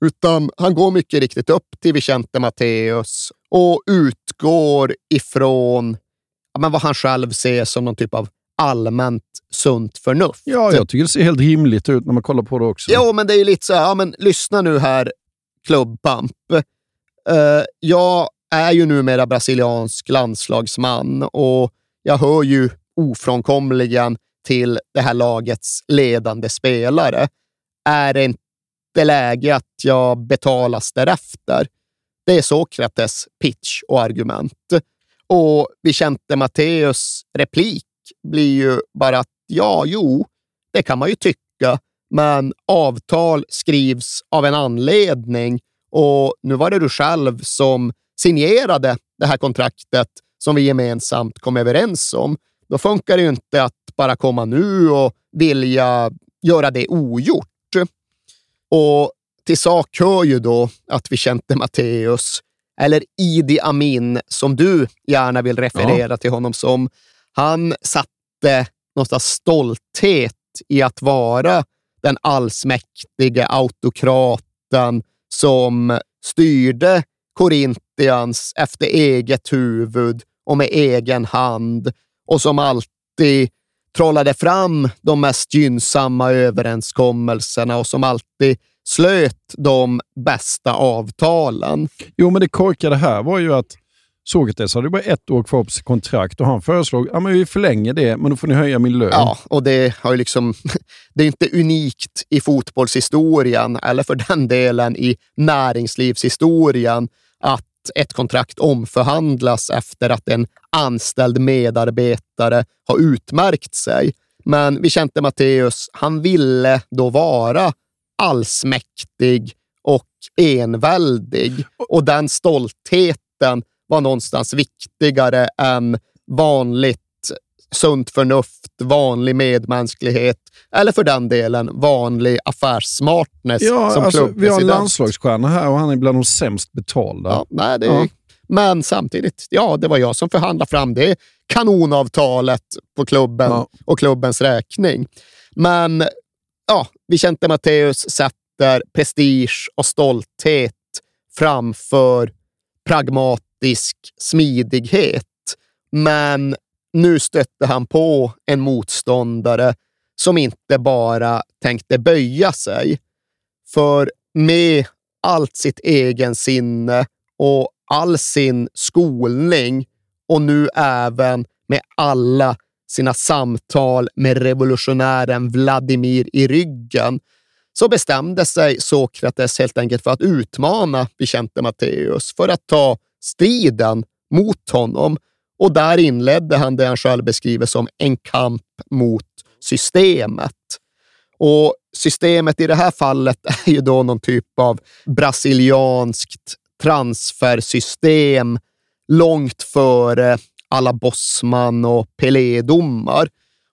utan han går mycket riktigt upp till Vicente Matteus och utgår ifrån men vad han själv ser som någon typ av allmänt sunt förnuft. Ja, jag tycker det ser helt rimligt ut när man kollar på det också. Jo, men det är ju lite så här, ja, men lyssna nu här, klubbpamp. Uh, jag är ju numera brasiliansk landslagsman och jag hör ju ofrånkomligen till det här lagets ledande spelare. Är det inte läge att jag betalas därefter? Det är Sokrates pitch och argument. Och Vicente Matteus replik blir ju bara att ja, jo, det kan man ju tycka, men avtal skrivs av en anledning och nu var det du själv som signerade det här kontraktet som vi gemensamt kom överens om. Då funkar det ju inte att bara komma nu och vilja göra det ogjort. Och till sak hör ju då att Vicente Matteus, eller Idi Amin som du gärna vill referera ja. till honom som, han satte någonstans stolthet i att vara den allsmäktige autokraten som styrde Korintians efter eget huvud och med egen hand och som alltid trollade fram de mest gynnsamma överenskommelserna och som alltid slöt de bästa avtalen. Jo, men det korkade här var ju att Sokrates hade bara ett år kvar på sitt kontrakt och han föreslog att vi förlänger det, men då får ni höja min lön. Ja, och det, har ju liksom, det är inte unikt i fotbollshistorien eller för den delen i näringslivshistorien att ett kontrakt omförhandlas efter att en anställd medarbetare har utmärkt sig. Men Vicente Matteus, han ville då vara allsmäktig och enväldig och den stoltheten var någonstans viktigare än vanligt sunt förnuft, vanlig medmänsklighet eller för den delen vanlig affärssmartness ja, som alltså, Vi har en landslagsstjärna här och han är bland de sämst betalda. Ja, nej, det, ja. Men samtidigt, ja, det var jag som förhandlade fram det kanonavtalet på klubben ja. och klubbens räkning. Men ja, Vicente Matteus sätter prestige och stolthet framför pragmatisk smidighet. Men nu stötte han på en motståndare som inte bara tänkte böja sig. För med allt sitt egen sinne och all sin skolning och nu även med alla sina samtal med revolutionären Vladimir i ryggen så bestämde sig Sokrates helt enkelt för att utmana Vicente Matteus för att ta striden mot honom. Och där inledde han det han själv beskriver som en kamp mot systemet. Och systemet i det här fallet är ju då någon typ av brasilianskt transfersystem långt före alla Bosman och Pelé-domar.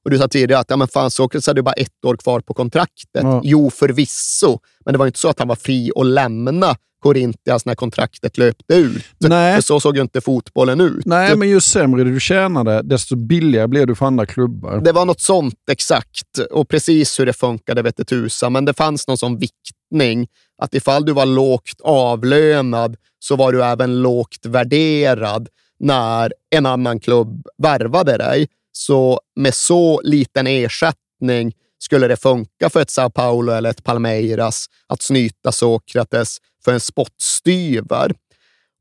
Och du sa tidigare att ja, men fan, Sokrates hade bara ett år kvar på kontraktet. Ja. Jo, förvisso, men det var inte så att han var fri att lämna Corinthians när kontraktet löpte ut. Nej. För så såg ju inte fotbollen ut. Nej, men ju sämre du tjänade, desto billigare blev du för andra klubbar. Det var något sånt exakt. Och precis hur det funkade vet tusan, men det fanns någon sån viktig ersättning. Att ifall du var lågt avlönad så var du även lågt värderad när en annan klubb värvade dig. Så med så liten ersättning skulle det funka för ett Sao Paulo eller ett Palmeiras att snyta Sokrates för en spottstyver.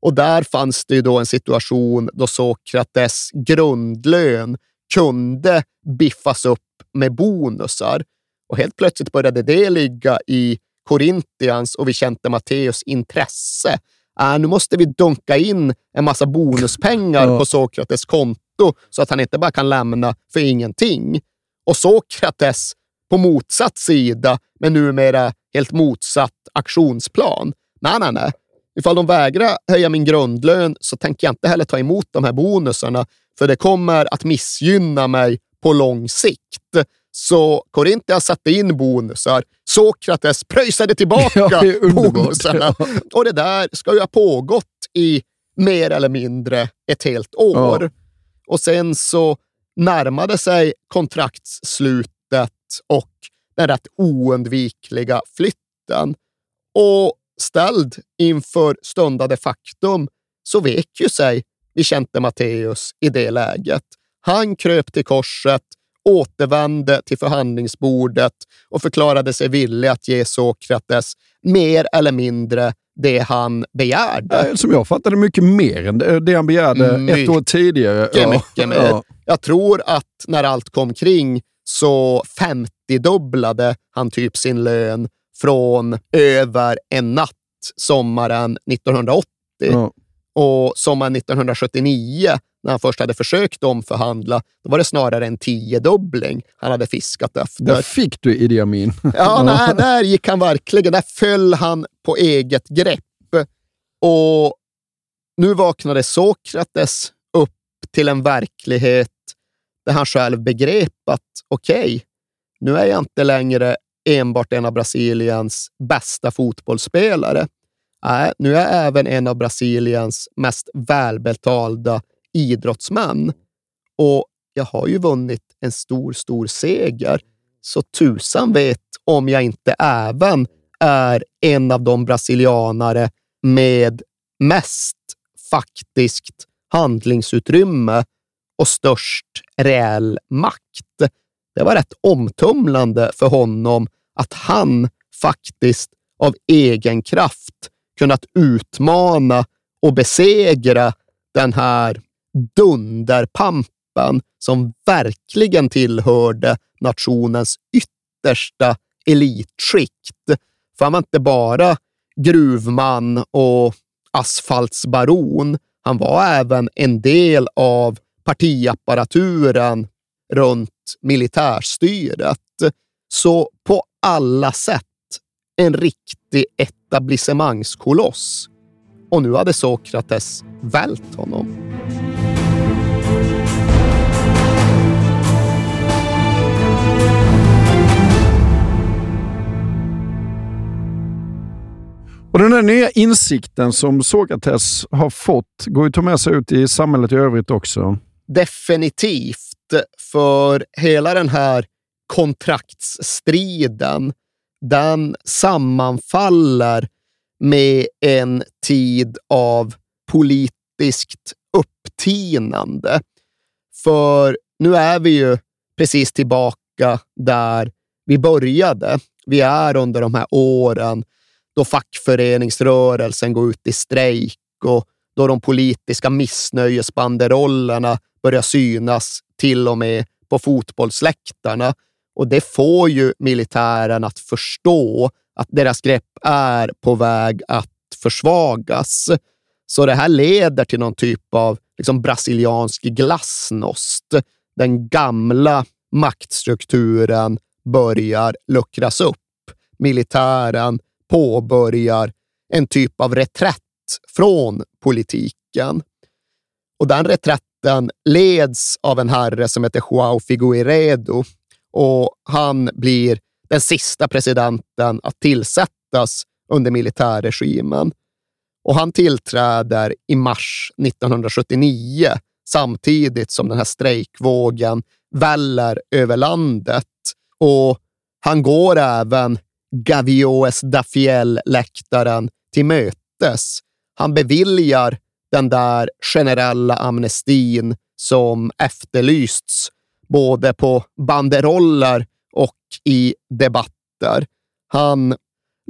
Och där fanns det ju då en situation då Sokrates grundlön kunde biffas upp med bonusar. Och helt plötsligt började det ligga i Corinthians och Vicente Matteus intresse. Äh, nu måste vi dunka in en massa bonuspengar ja. på Sokrates konto så att han inte bara kan lämna för ingenting. Och Sokrates på motsatt sida, men numera helt motsatt aktionsplan. Nej, nej, nej. Ifall de vägrar höja min grundlön så tänker jag inte heller ta emot de här bonusarna, för det kommer att missgynna mig på lång sikt. Så Corinthians satte in bonusar. Sokrates pröjsade tillbaka ja, bonusarna. Ja. Och det där ska ju ha pågått i mer eller mindre ett helt år. Ja. Och sen så närmade sig kontraktsslutet och den rätt oundvikliga flytten. Och ställd inför stundade faktum så vek ju sig Vicente Matteus i det läget. Han kröp till korset, återvände till förhandlingsbordet och förklarade sig villig att ge Sokrates mer eller mindre det han begärde. Som jag fattade mycket mer än det han begärde mycket, ett år tidigare. Ja. mycket mer. Ja. Jag tror att när allt kom kring så 50-dubblade han typ sin lön från över en natt sommaren 1980. Ja. Och sommaren 1979, när han först hade försökt omförhandla, då var det snarare en tiodubbling han hade fiskat efter. Där fick du Idi Amin. ja, nej, där gick han verkligen. Där föll han på eget grepp. Och nu vaknade Sokrates upp till en verklighet där han själv begrep att okej, okay, nu är jag inte längre enbart en av Brasiliens bästa fotbollsspelare. Nej, nu är jag även en av Brasiliens mest välbetalda idrottsmän. Och jag har ju vunnit en stor, stor seger. Så tusan vet om jag inte även är en av de brasilianare med mest faktiskt handlingsutrymme och störst reell makt. Det var rätt omtumlande för honom att han faktiskt av egen kraft kunnat utmana och besegra den här dunderpampen som verkligen tillhörde nationens yttersta elitskikt. För han var inte bara gruvman och asfaltsbaron. Han var även en del av partiapparaturen runt militärstyret. Så på alla sätt en riktig etablissemangskoloss. Och nu hade Sokrates vält honom. Och den här nya insikten som Sokrates har fått går ju att ta med sig ut i samhället i övrigt också. Definitivt, för hela den här kontraktsstriden, den sammanfaller med en tid av politiskt upptinande. För nu är vi ju precis tillbaka där vi började. Vi är under de här åren då fackföreningsrörelsen går ut i strejk och då de politiska missnöjesbanderollerna börjar synas till och med på fotbollsläktarna. Och det får ju militären att förstå att deras grepp är på väg att försvagas. Så det här leder till någon typ av liksom brasiliansk glasnost. Den gamla maktstrukturen börjar luckras upp. Militären påbörjar en typ av reträtt från politiken. Och den reträtten leds av en herre som heter Joao Figueiredo och han blir den sista presidenten att tillsättas under militärregimen. Och han tillträder i mars 1979 samtidigt som den här strejkvågen väller över landet. Och han går även Gavioes Dafiel-läktaren till mötes. Han beviljar den där generella amnestin som efterlysts både på banderoller och i debatter. Han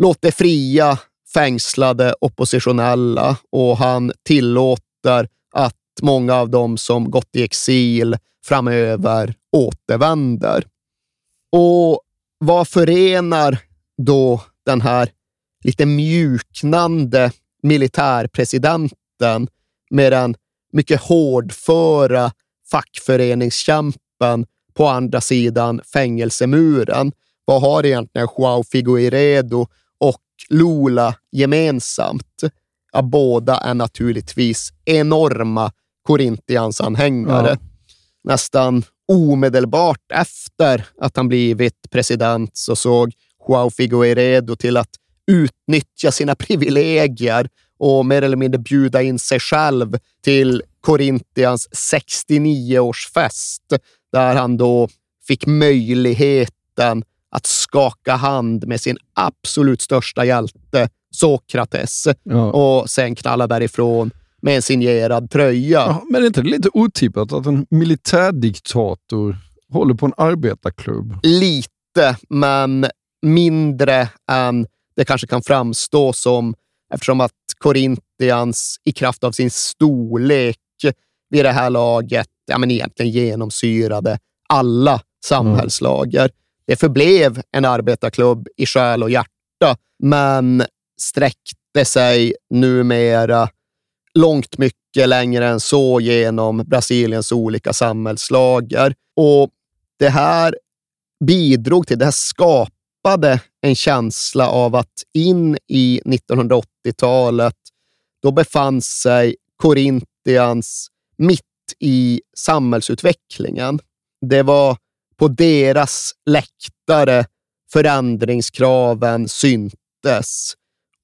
låter fria fängslade oppositionella och han tillåter att många av dem som gått i exil framöver återvänder. Och vad förenar då den här lite mjuknande militärpresidenten med den mycket hårdföra fackföreningskämpen på andra sidan fängelsemuren? Vad har egentligen Joao Figueiredo och Lula gemensamt? Ja, båda är naturligtvis enorma Corinthians-anhängare. Ja. Nästan omedelbart efter att han blivit president så såg Joao Figueiredo till att utnyttja sina privilegier och mer eller mindre bjuda in sig själv till Corinthians 69-årsfest, där han då fick möjligheten att skaka hand med sin absolut största hjälte, Sokrates, ja. och sen knalla därifrån med en signerad tröja. Ja, men är inte det lite otippat att en militärdiktator håller på en arbetarklubb? Lite, men mindre än det kanske kan framstå som eftersom att Corinthians i kraft av sin storlek vid det här laget ja, men egentligen genomsyrade alla samhällslager. Mm. Det förblev en arbetarklubb i själ och hjärta, men sträckte sig numera långt mycket längre än så genom Brasiliens olika samhällslager. Och det här bidrog till, det här skapade en känsla av att in i 1980-talet, då befann sig Corinthians mitt i samhällsutvecklingen. Det var på deras läktare förändringskraven syntes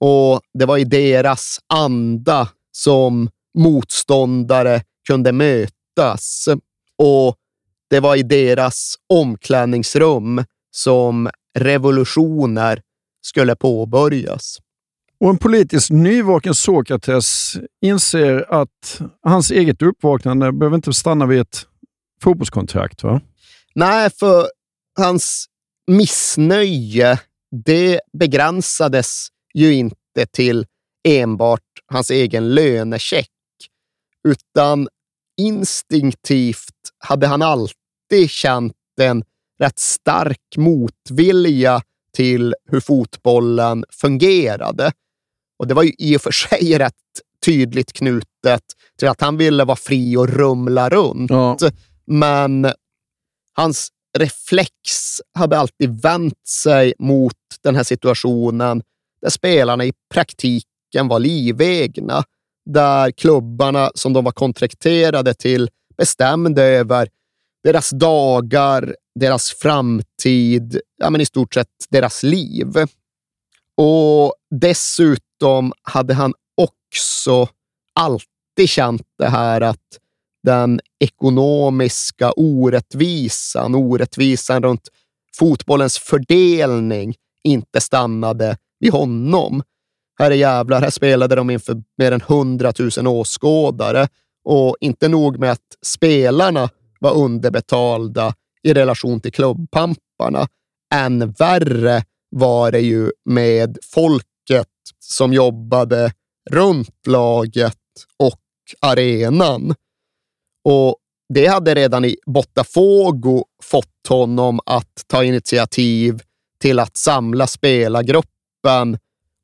och det var i deras anda som motståndare kunde mötas och det var i deras omklädningsrum som revolutioner skulle påbörjas. Och en politiskt nyvaken Sokrates inser att hans eget uppvaknande behöver inte stanna vid ett fotbollskontrakt. va? Nej, för hans missnöje det begränsades ju inte till enbart hans egen lönecheck, utan instinktivt hade han alltid känt en rätt stark motvilja till hur fotbollen fungerade. Och det var ju i och för sig rätt tydligt knutet till att han ville vara fri och rumla runt. Ja. Men hans reflex hade alltid vänt sig mot den här situationen där spelarna i praktiken var livegna. Där klubbarna som de var kontrakterade till bestämde över deras dagar, deras framtid, ja, men i stort sett deras liv. Och dessutom hade han också alltid känt det här att den ekonomiska orättvisan, orättvisan runt fotbollens fördelning inte stannade vid honom. Här är jävlar, här spelade de inför mer än 100 000 åskådare och inte nog med att spelarna var underbetalda i relation till klubbpamparna. Än värre var det ju med folket som jobbade runt laget och arenan. Och det hade redan i Botafogo fått honom att ta initiativ till att samla spelargruppen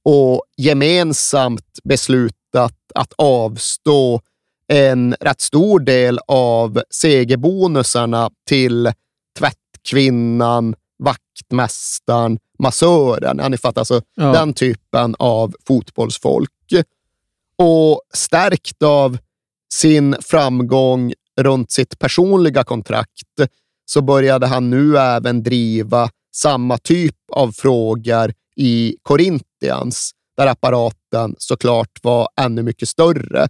och gemensamt beslutat att avstå en rätt stor del av segerbonusarna till tvättkvinnan, vaktmästaren, massören. Ja, ni fattar, alltså ja. den typen av fotbollsfolk. Och stärkt av sin framgång runt sitt personliga kontrakt så började han nu även driva samma typ av frågor i Corinthians, där apparaten såklart var ännu mycket större.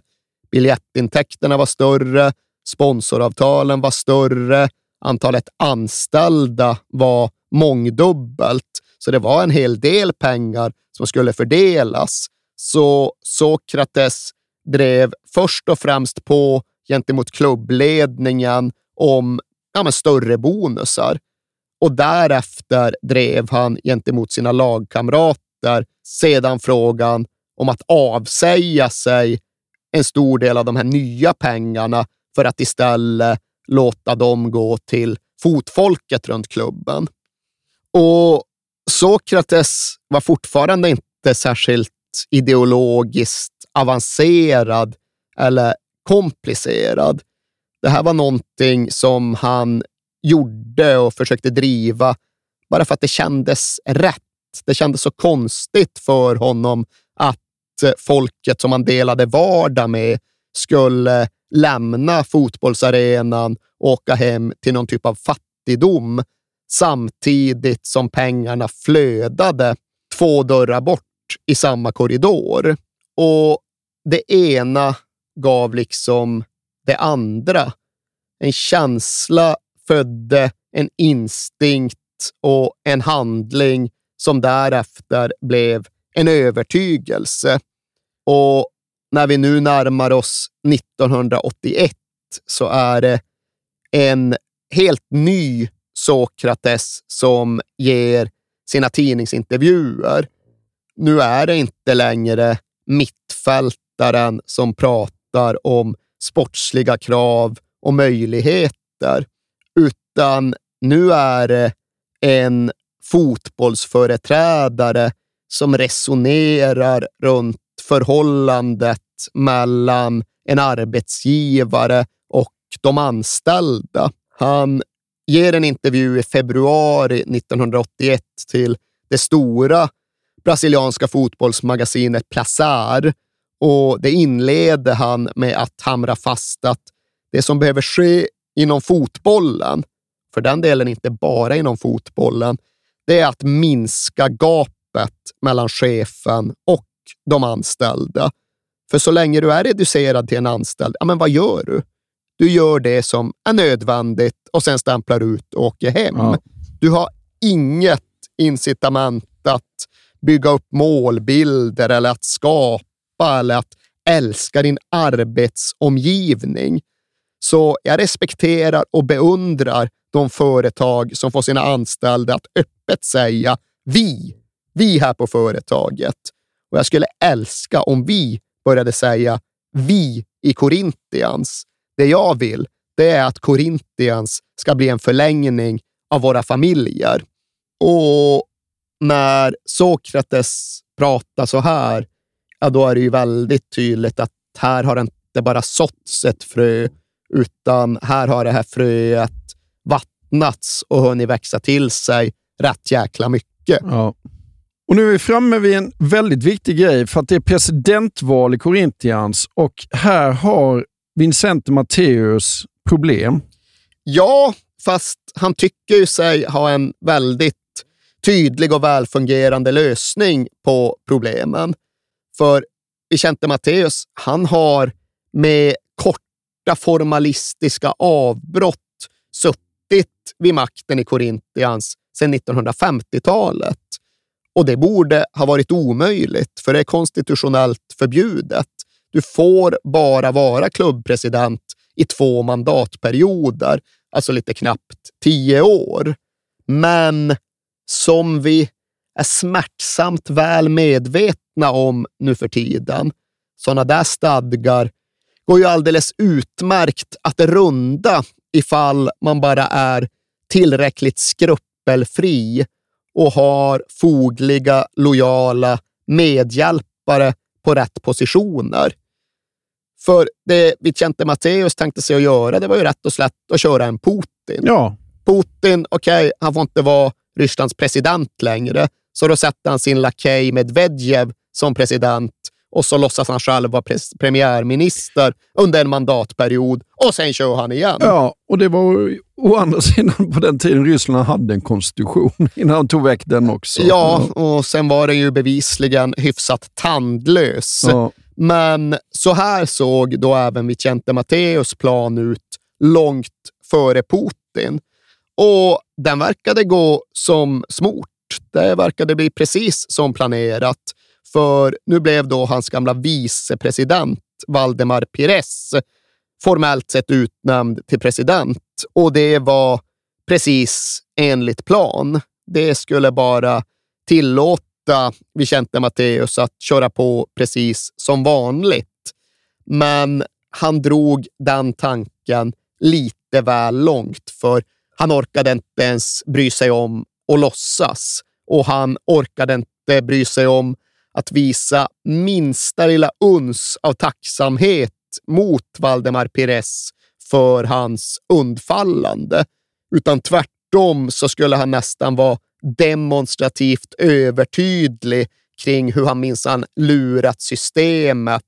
Biljettintäkterna var större, sponsoravtalen var större, antalet anställda var mångdubbelt. Så det var en hel del pengar som skulle fördelas. Så Sokrates drev först och främst på gentemot klubbledningen om ja, men större bonusar. Och därefter drev han gentemot sina lagkamrater sedan frågan om att avsäga sig en stor del av de här nya pengarna för att istället låta dem gå till fotfolket runt klubben. Och Sokrates var fortfarande inte särskilt ideologiskt avancerad eller komplicerad. Det här var någonting som han gjorde och försökte driva bara för att det kändes rätt. Det kändes så konstigt för honom att Eh, folket som han delade vardag med skulle lämna fotbollsarenan och åka hem till någon typ av fattigdom samtidigt som pengarna flödade två dörrar bort i samma korridor. Och det ena gav liksom det andra. En känsla födde en instinkt och en handling som därefter blev en övertygelse. Och när vi nu närmar oss 1981 så är det en helt ny Sokrates som ger sina tidningsintervjuer. Nu är det inte längre mittfältaren som pratar om sportsliga krav och möjligheter, utan nu är det en fotbollsföreträdare som resonerar runt förhållandet mellan en arbetsgivare och de anställda. Han ger en intervju i februari 1981 till det stora brasilianska fotbollsmagasinet Placer och det inleder han med att hamra fast att det som behöver ske inom fotbollen, för den delen inte bara inom fotbollen, det är att minska gapet mellan chefen och de anställda. För så länge du är reducerad till en anställd, ja, men vad gör du? Du gör det som är nödvändigt och sen stämplar ut och åker hem. Ja. Du har inget incitament att bygga upp målbilder eller att skapa eller att älska din arbetsomgivning. Så jag respekterar och beundrar de företag som får sina anställda att öppet säga vi, vi här på företaget. Och jag skulle älska om vi började säga vi i Korintians. Det jag vill, det är att Korintians ska bli en förlängning av våra familjer. Och när Sokrates pratar så här, ja, då är det ju väldigt tydligt att här har det inte bara såtts ett frö, utan här har det här fröet vattnats och hunnit växa till sig rätt jäkla mycket. Ja. Och nu är vi framme vid en väldigt viktig grej, för att det är presidentval i Corinthians och här har Vincente Matteus problem. Ja, fast han tycker ju sig ha en väldigt tydlig och välfungerande lösning på problemen. För Vicente Matteus, han har med korta formalistiska avbrott suttit vid makten i Korintians sedan 1950-talet. Och det borde ha varit omöjligt, för det är konstitutionellt förbjudet. Du får bara vara klubbpresident i två mandatperioder, alltså lite knappt tio år. Men som vi är smärtsamt väl medvetna om nu för tiden, sådana där stadgar går ju alldeles utmärkt att runda ifall man bara är tillräckligt skruppelfri och har fogliga, lojala medhjälpare på rätt positioner. För det Vicente Matteus tänkte sig att göra, det var ju rätt och slätt att köra en Putin. Ja. Putin, okej, okay, han får inte vara Rysslands president längre, så då sätter han sin lakej Medvedev som president och så låtsas han själv vara premiärminister under en mandatperiod och sen kör han igen. Ja, och det var å andra sidan på den tiden Ryssland hade en konstitution innan han tog väck den också. Ja, och sen var den ju bevisligen hyfsat tandlös. Ja. Men så här såg då även Vicente Matteus plan ut långt före Putin. Och den verkade gå som smort. Det verkade bli precis som planerat. För nu blev då hans gamla vicepresident Valdemar Pires formellt sett utnämnd till president och det var precis enligt plan. Det skulle bara tillåta Vicente Matteus att köra på precis som vanligt. Men han drog den tanken lite väl långt, för han orkade inte ens bry sig om att låtsas och han orkade inte bry sig om att visa minsta lilla uns av tacksamhet mot Valdemar Pires för hans undfallande, utan tvärtom så skulle han nästan vara demonstrativt övertydlig kring hur han minsann lurat systemet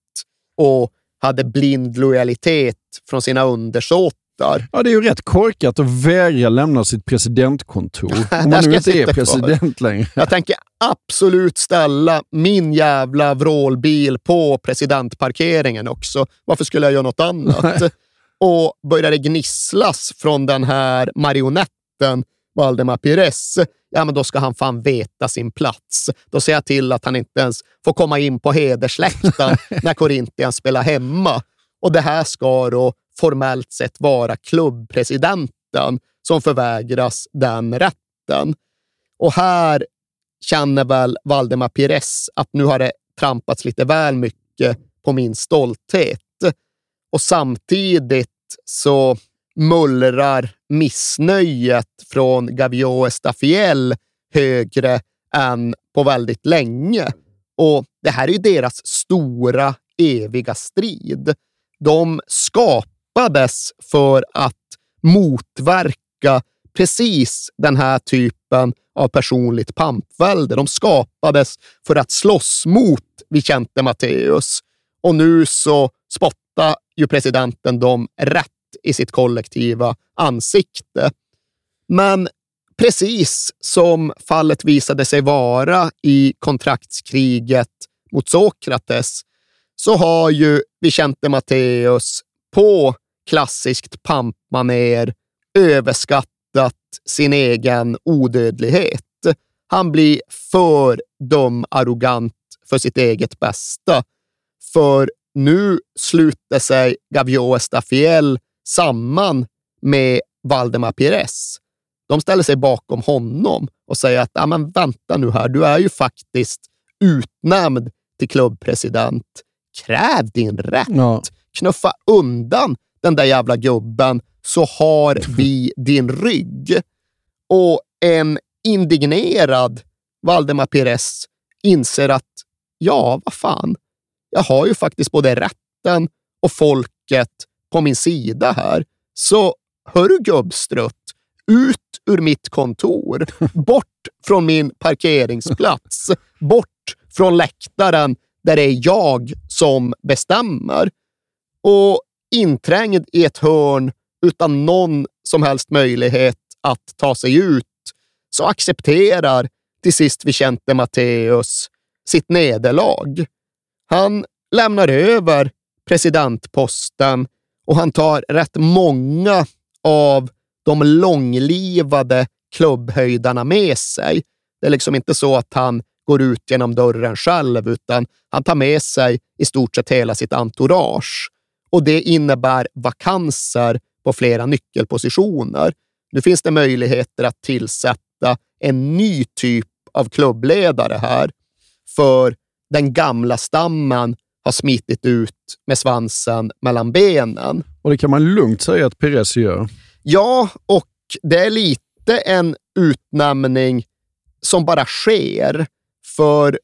och hade blind lojalitet från sina undersåtar. Ja, det är ju rätt korkat att vägra lämna sitt presidentkontor. Om man nu inte är president längre. Jag tänker absolut ställa min jävla vrålbil på presidentparkeringen också. Varför skulle jag göra något annat? och börjar det gnisslas från den här marionetten Valdemar Pires, ja men då ska han fan veta sin plats. Då ser jag till att han inte ens får komma in på hedersläktaren när Corinthians spelar hemma. Och det här ska då formellt sett vara klubbpresidenten som förvägras den rätten. Och här känner väl Valdemar Pires att nu har det trampats lite väl mycket på min stolthet. Och samtidigt så mullrar missnöjet från Gavio Estafiel högre än på väldigt länge. Och det här är ju deras stora, eviga strid. De skapades för att motverka precis den här typen av personligt pampvälde. De skapades för att slåss mot Vicente Matteus och nu så spottar ju presidenten dem rätt i sitt kollektiva ansikte. Men precis som fallet visade sig vara i kontraktskriget mot Sokrates så har ju Vicente Matteus på klassiskt pampmaner överskattat sin egen odödlighet. Han blir för dum arrogant för sitt eget bästa. För nu sluter sig Gavio Estafiel samman med Valdemar Pires. De ställer sig bakom honom och säger att ah, men vänta nu här, du är ju faktiskt utnämnd till klubbpresident. Kräv din rätt. Ja. Knuffa undan den där jävla gubben så har vi din rygg. Och en indignerad Valdemar Pires inser att ja, vad fan, jag har ju faktiskt både rätten och folket på min sida här. Så hörru gubbstrutt, ut ur mitt kontor, bort från min parkeringsplats, bort från läktaren där det är jag som bestämmer. Och inträngd i ett hörn utan någon som helst möjlighet att ta sig ut så accepterar till sist Vicente Matteus sitt nederlag. Han lämnar över presidentposten och han tar rätt många av de långlivade klubbhöjdarna med sig. Det är liksom inte så att han går ut genom dörren själv, utan han tar med sig i stort sett hela sitt entourage. Och det innebär vakanser på flera nyckelpositioner. Nu finns det möjligheter att tillsätta en ny typ av klubbledare här, för den gamla stammen har smitit ut med svansen mellan benen. Och det kan man lugnt säga att Perez gör. Ja, och det är lite en utnämning som bara sker. För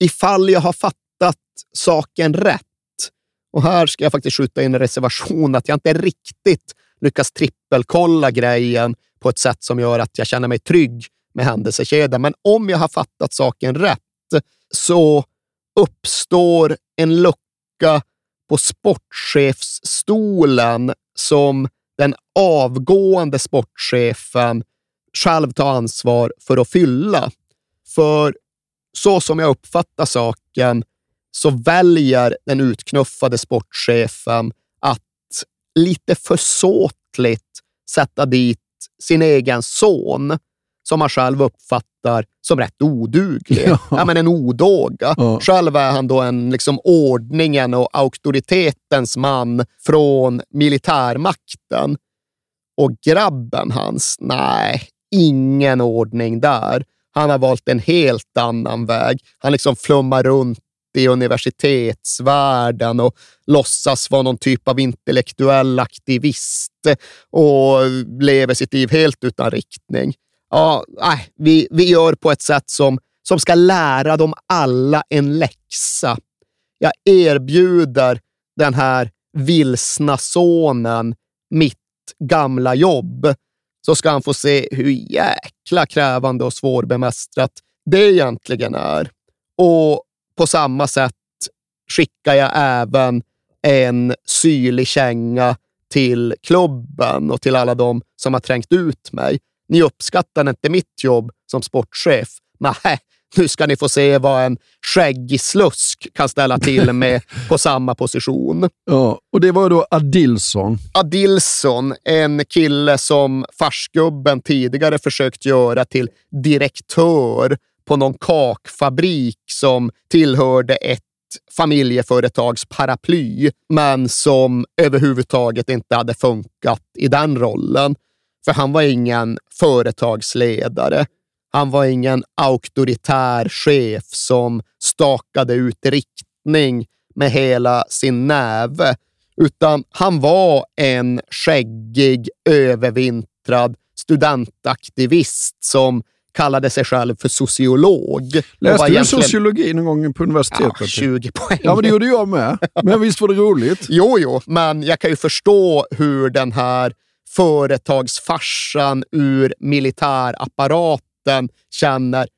ifall jag har fattat saken rätt, och här ska jag faktiskt skjuta in en reservation att jag inte riktigt lyckas trippelkolla grejen på ett sätt som gör att jag känner mig trygg med händelsekedjan. Men om jag har fattat saken rätt så uppstår en lucka på sportchefsstolen som den avgående sportchefen själv tar ansvar för att fylla. För så som jag uppfattar saken så väljer den utknuffade sportchefen att lite försåtligt sätta dit sin egen son, som han själv uppfattar som rätt oduglig. Ja. ja men en odåga. Ja. Själv är han då en liksom ordningen och auktoritetens man från militärmakten. Och grabben hans, nej, ingen ordning där. Han har valt en helt annan väg. Han liksom flummar runt i universitetsvärlden och låtsas vara någon typ av intellektuell aktivist och lever sitt liv helt utan riktning. Ja, nej, vi, vi gör på ett sätt som, som ska lära dem alla en läxa. Jag erbjuder den här vilsna sonen mitt gamla jobb så ska han få se hur jäkla krävande och svårbemästrat det egentligen är. Och på samma sätt skickar jag även en syrlig känga till klubben och till alla de som har trängt ut mig. Ni uppskattar inte mitt jobb som sportchef. Nej, nu ska ni få se vad en skäggig slusk kan ställa till med på samma position. Ja, och det var då Adilson. Adilson, en kille som farsgubben tidigare försökt göra till direktör på någon kakfabrik som tillhörde ett familjeföretags paraply, men som överhuvudtaget inte hade funkat i den rollen. För han var ingen företagsledare. Han var ingen auktoritär chef som stakade ut riktning med hela sin näve, utan han var en skäggig, övervintrad studentaktivist som kallade sig själv för sociolog. Läste du egentligen... sociologi någon gång på universitetet? Ja, 20 poäng. Ja, men det gjorde jag med. Men visst var det roligt? jo, jo, men jag kan ju förstå hur den här företagsfarsan ur militärapparaten känner,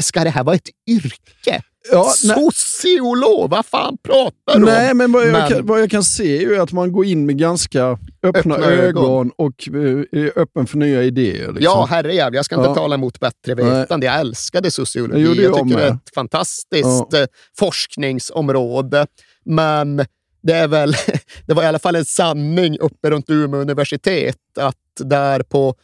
ska det här vara ett yrke? Ja, Sociolog, vad fan pratar du Nej, om? men, vad jag, men kan, vad jag, kan, se är att man går in med ganska öppna, öppna ögon. ögon. och uh, är öppen för nya idéer. Liksom. Ja, herrejävlar. Jag ska inte ja. tala emot bättre vetande. Jag älskade sociologi. Jag, jag tycker det är ett fantastiskt ja. Eh, forskningsområde. Men det, är väl, det var i alla fall en sanning uppe runt Umeå universitet att där på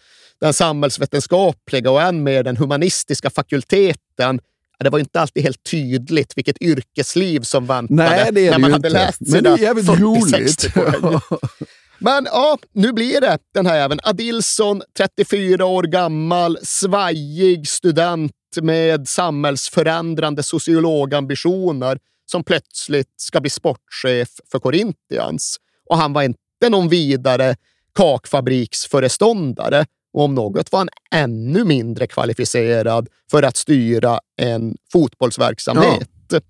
den samhällsvetenskapliga och än mer den humanistiska fakulteten det var inte alltid helt tydligt vilket yrkesliv som väntade Nej, det är när man hade inte. läst sina Men det är jävligt roligt. Men ja, nu blir det den här även. Adilson, 34 år gammal, svajig student med samhällsförändrande sociologambitioner som plötsligt ska bli sportchef för Corinthians. Och han var inte någon vidare kakfabriksföreståndare och om något var han ännu mindre kvalificerad för att styra en fotbollsverksamhet. Ja.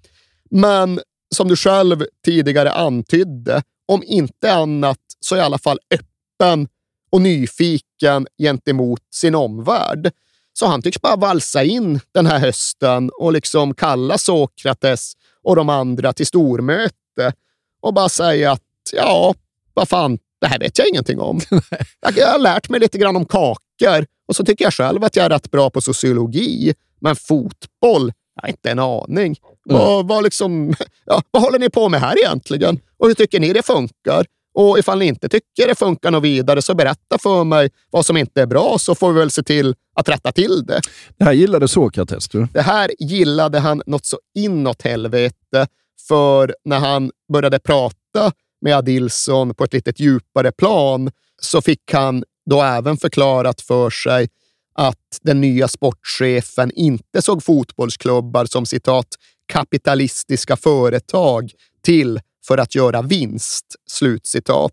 Men som du själv tidigare antydde, om inte annat så i alla fall öppen och nyfiken gentemot sin omvärld. Så han tycks bara valsa in den här hösten och liksom kalla Sokrates och de andra till stormöte och bara säga att ja, vad fan, det här vet jag ingenting om. jag har lärt mig lite grann om kakor och så tycker jag själv att jag är rätt bra på sociologi. Men fotboll, jag har inte en aning. Mm. Vad, vad, liksom, ja, vad håller ni på med här egentligen? Och hur tycker ni det funkar? Och ifall ni inte tycker det funkar något vidare, så berätta för mig vad som inte är bra, så får vi väl se till att rätta till det. Det här gillade Sokrates du? Det här gillade han något så inåt helvete, för när han började prata med Adilson på ett lite djupare plan så fick han då även förklarat för sig att den nya sportchefen inte såg fotbollsklubbar som citat kapitalistiska företag till för att göra vinst, slutcitat.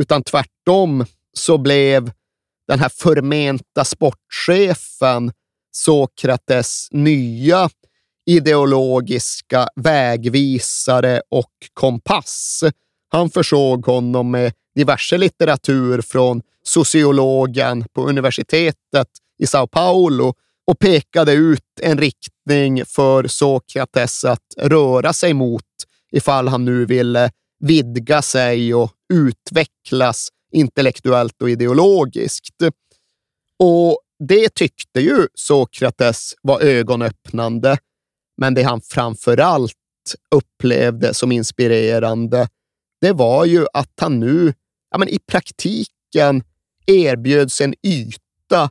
Utan tvärtom så blev den här förmenta sportchefen Sokrates nya ideologiska vägvisare och kompass. Han försåg honom med diverse litteratur från sociologen på universitetet i Sao Paulo och pekade ut en riktning för Sokrates att röra sig mot ifall han nu ville vidga sig och utvecklas intellektuellt och ideologiskt. Och det tyckte ju Sokrates var ögonöppnande, men det han framför allt upplevde som inspirerande, det var ju att han nu ja, men i praktiken erbjöds en yta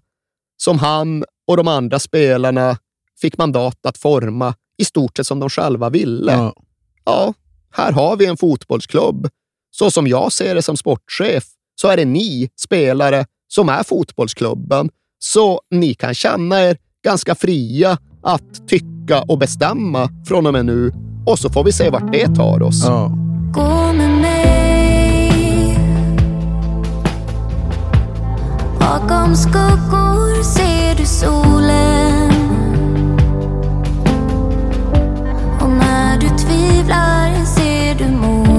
som han och de andra spelarna fick mandat att forma i stort sett som de själva ville. Ja. ja, här har vi en fotbollsklubb. Så som jag ser det som sportchef så är det ni spelare som är fotbollsklubben. Så ni kan känna er ganska fria att tycka och bestämma från och med nu. Och så får vi se vart det tar oss. Ja. Gå med mig. Bakom skuggor ser du solen. Och när du tvivlar ser du modet.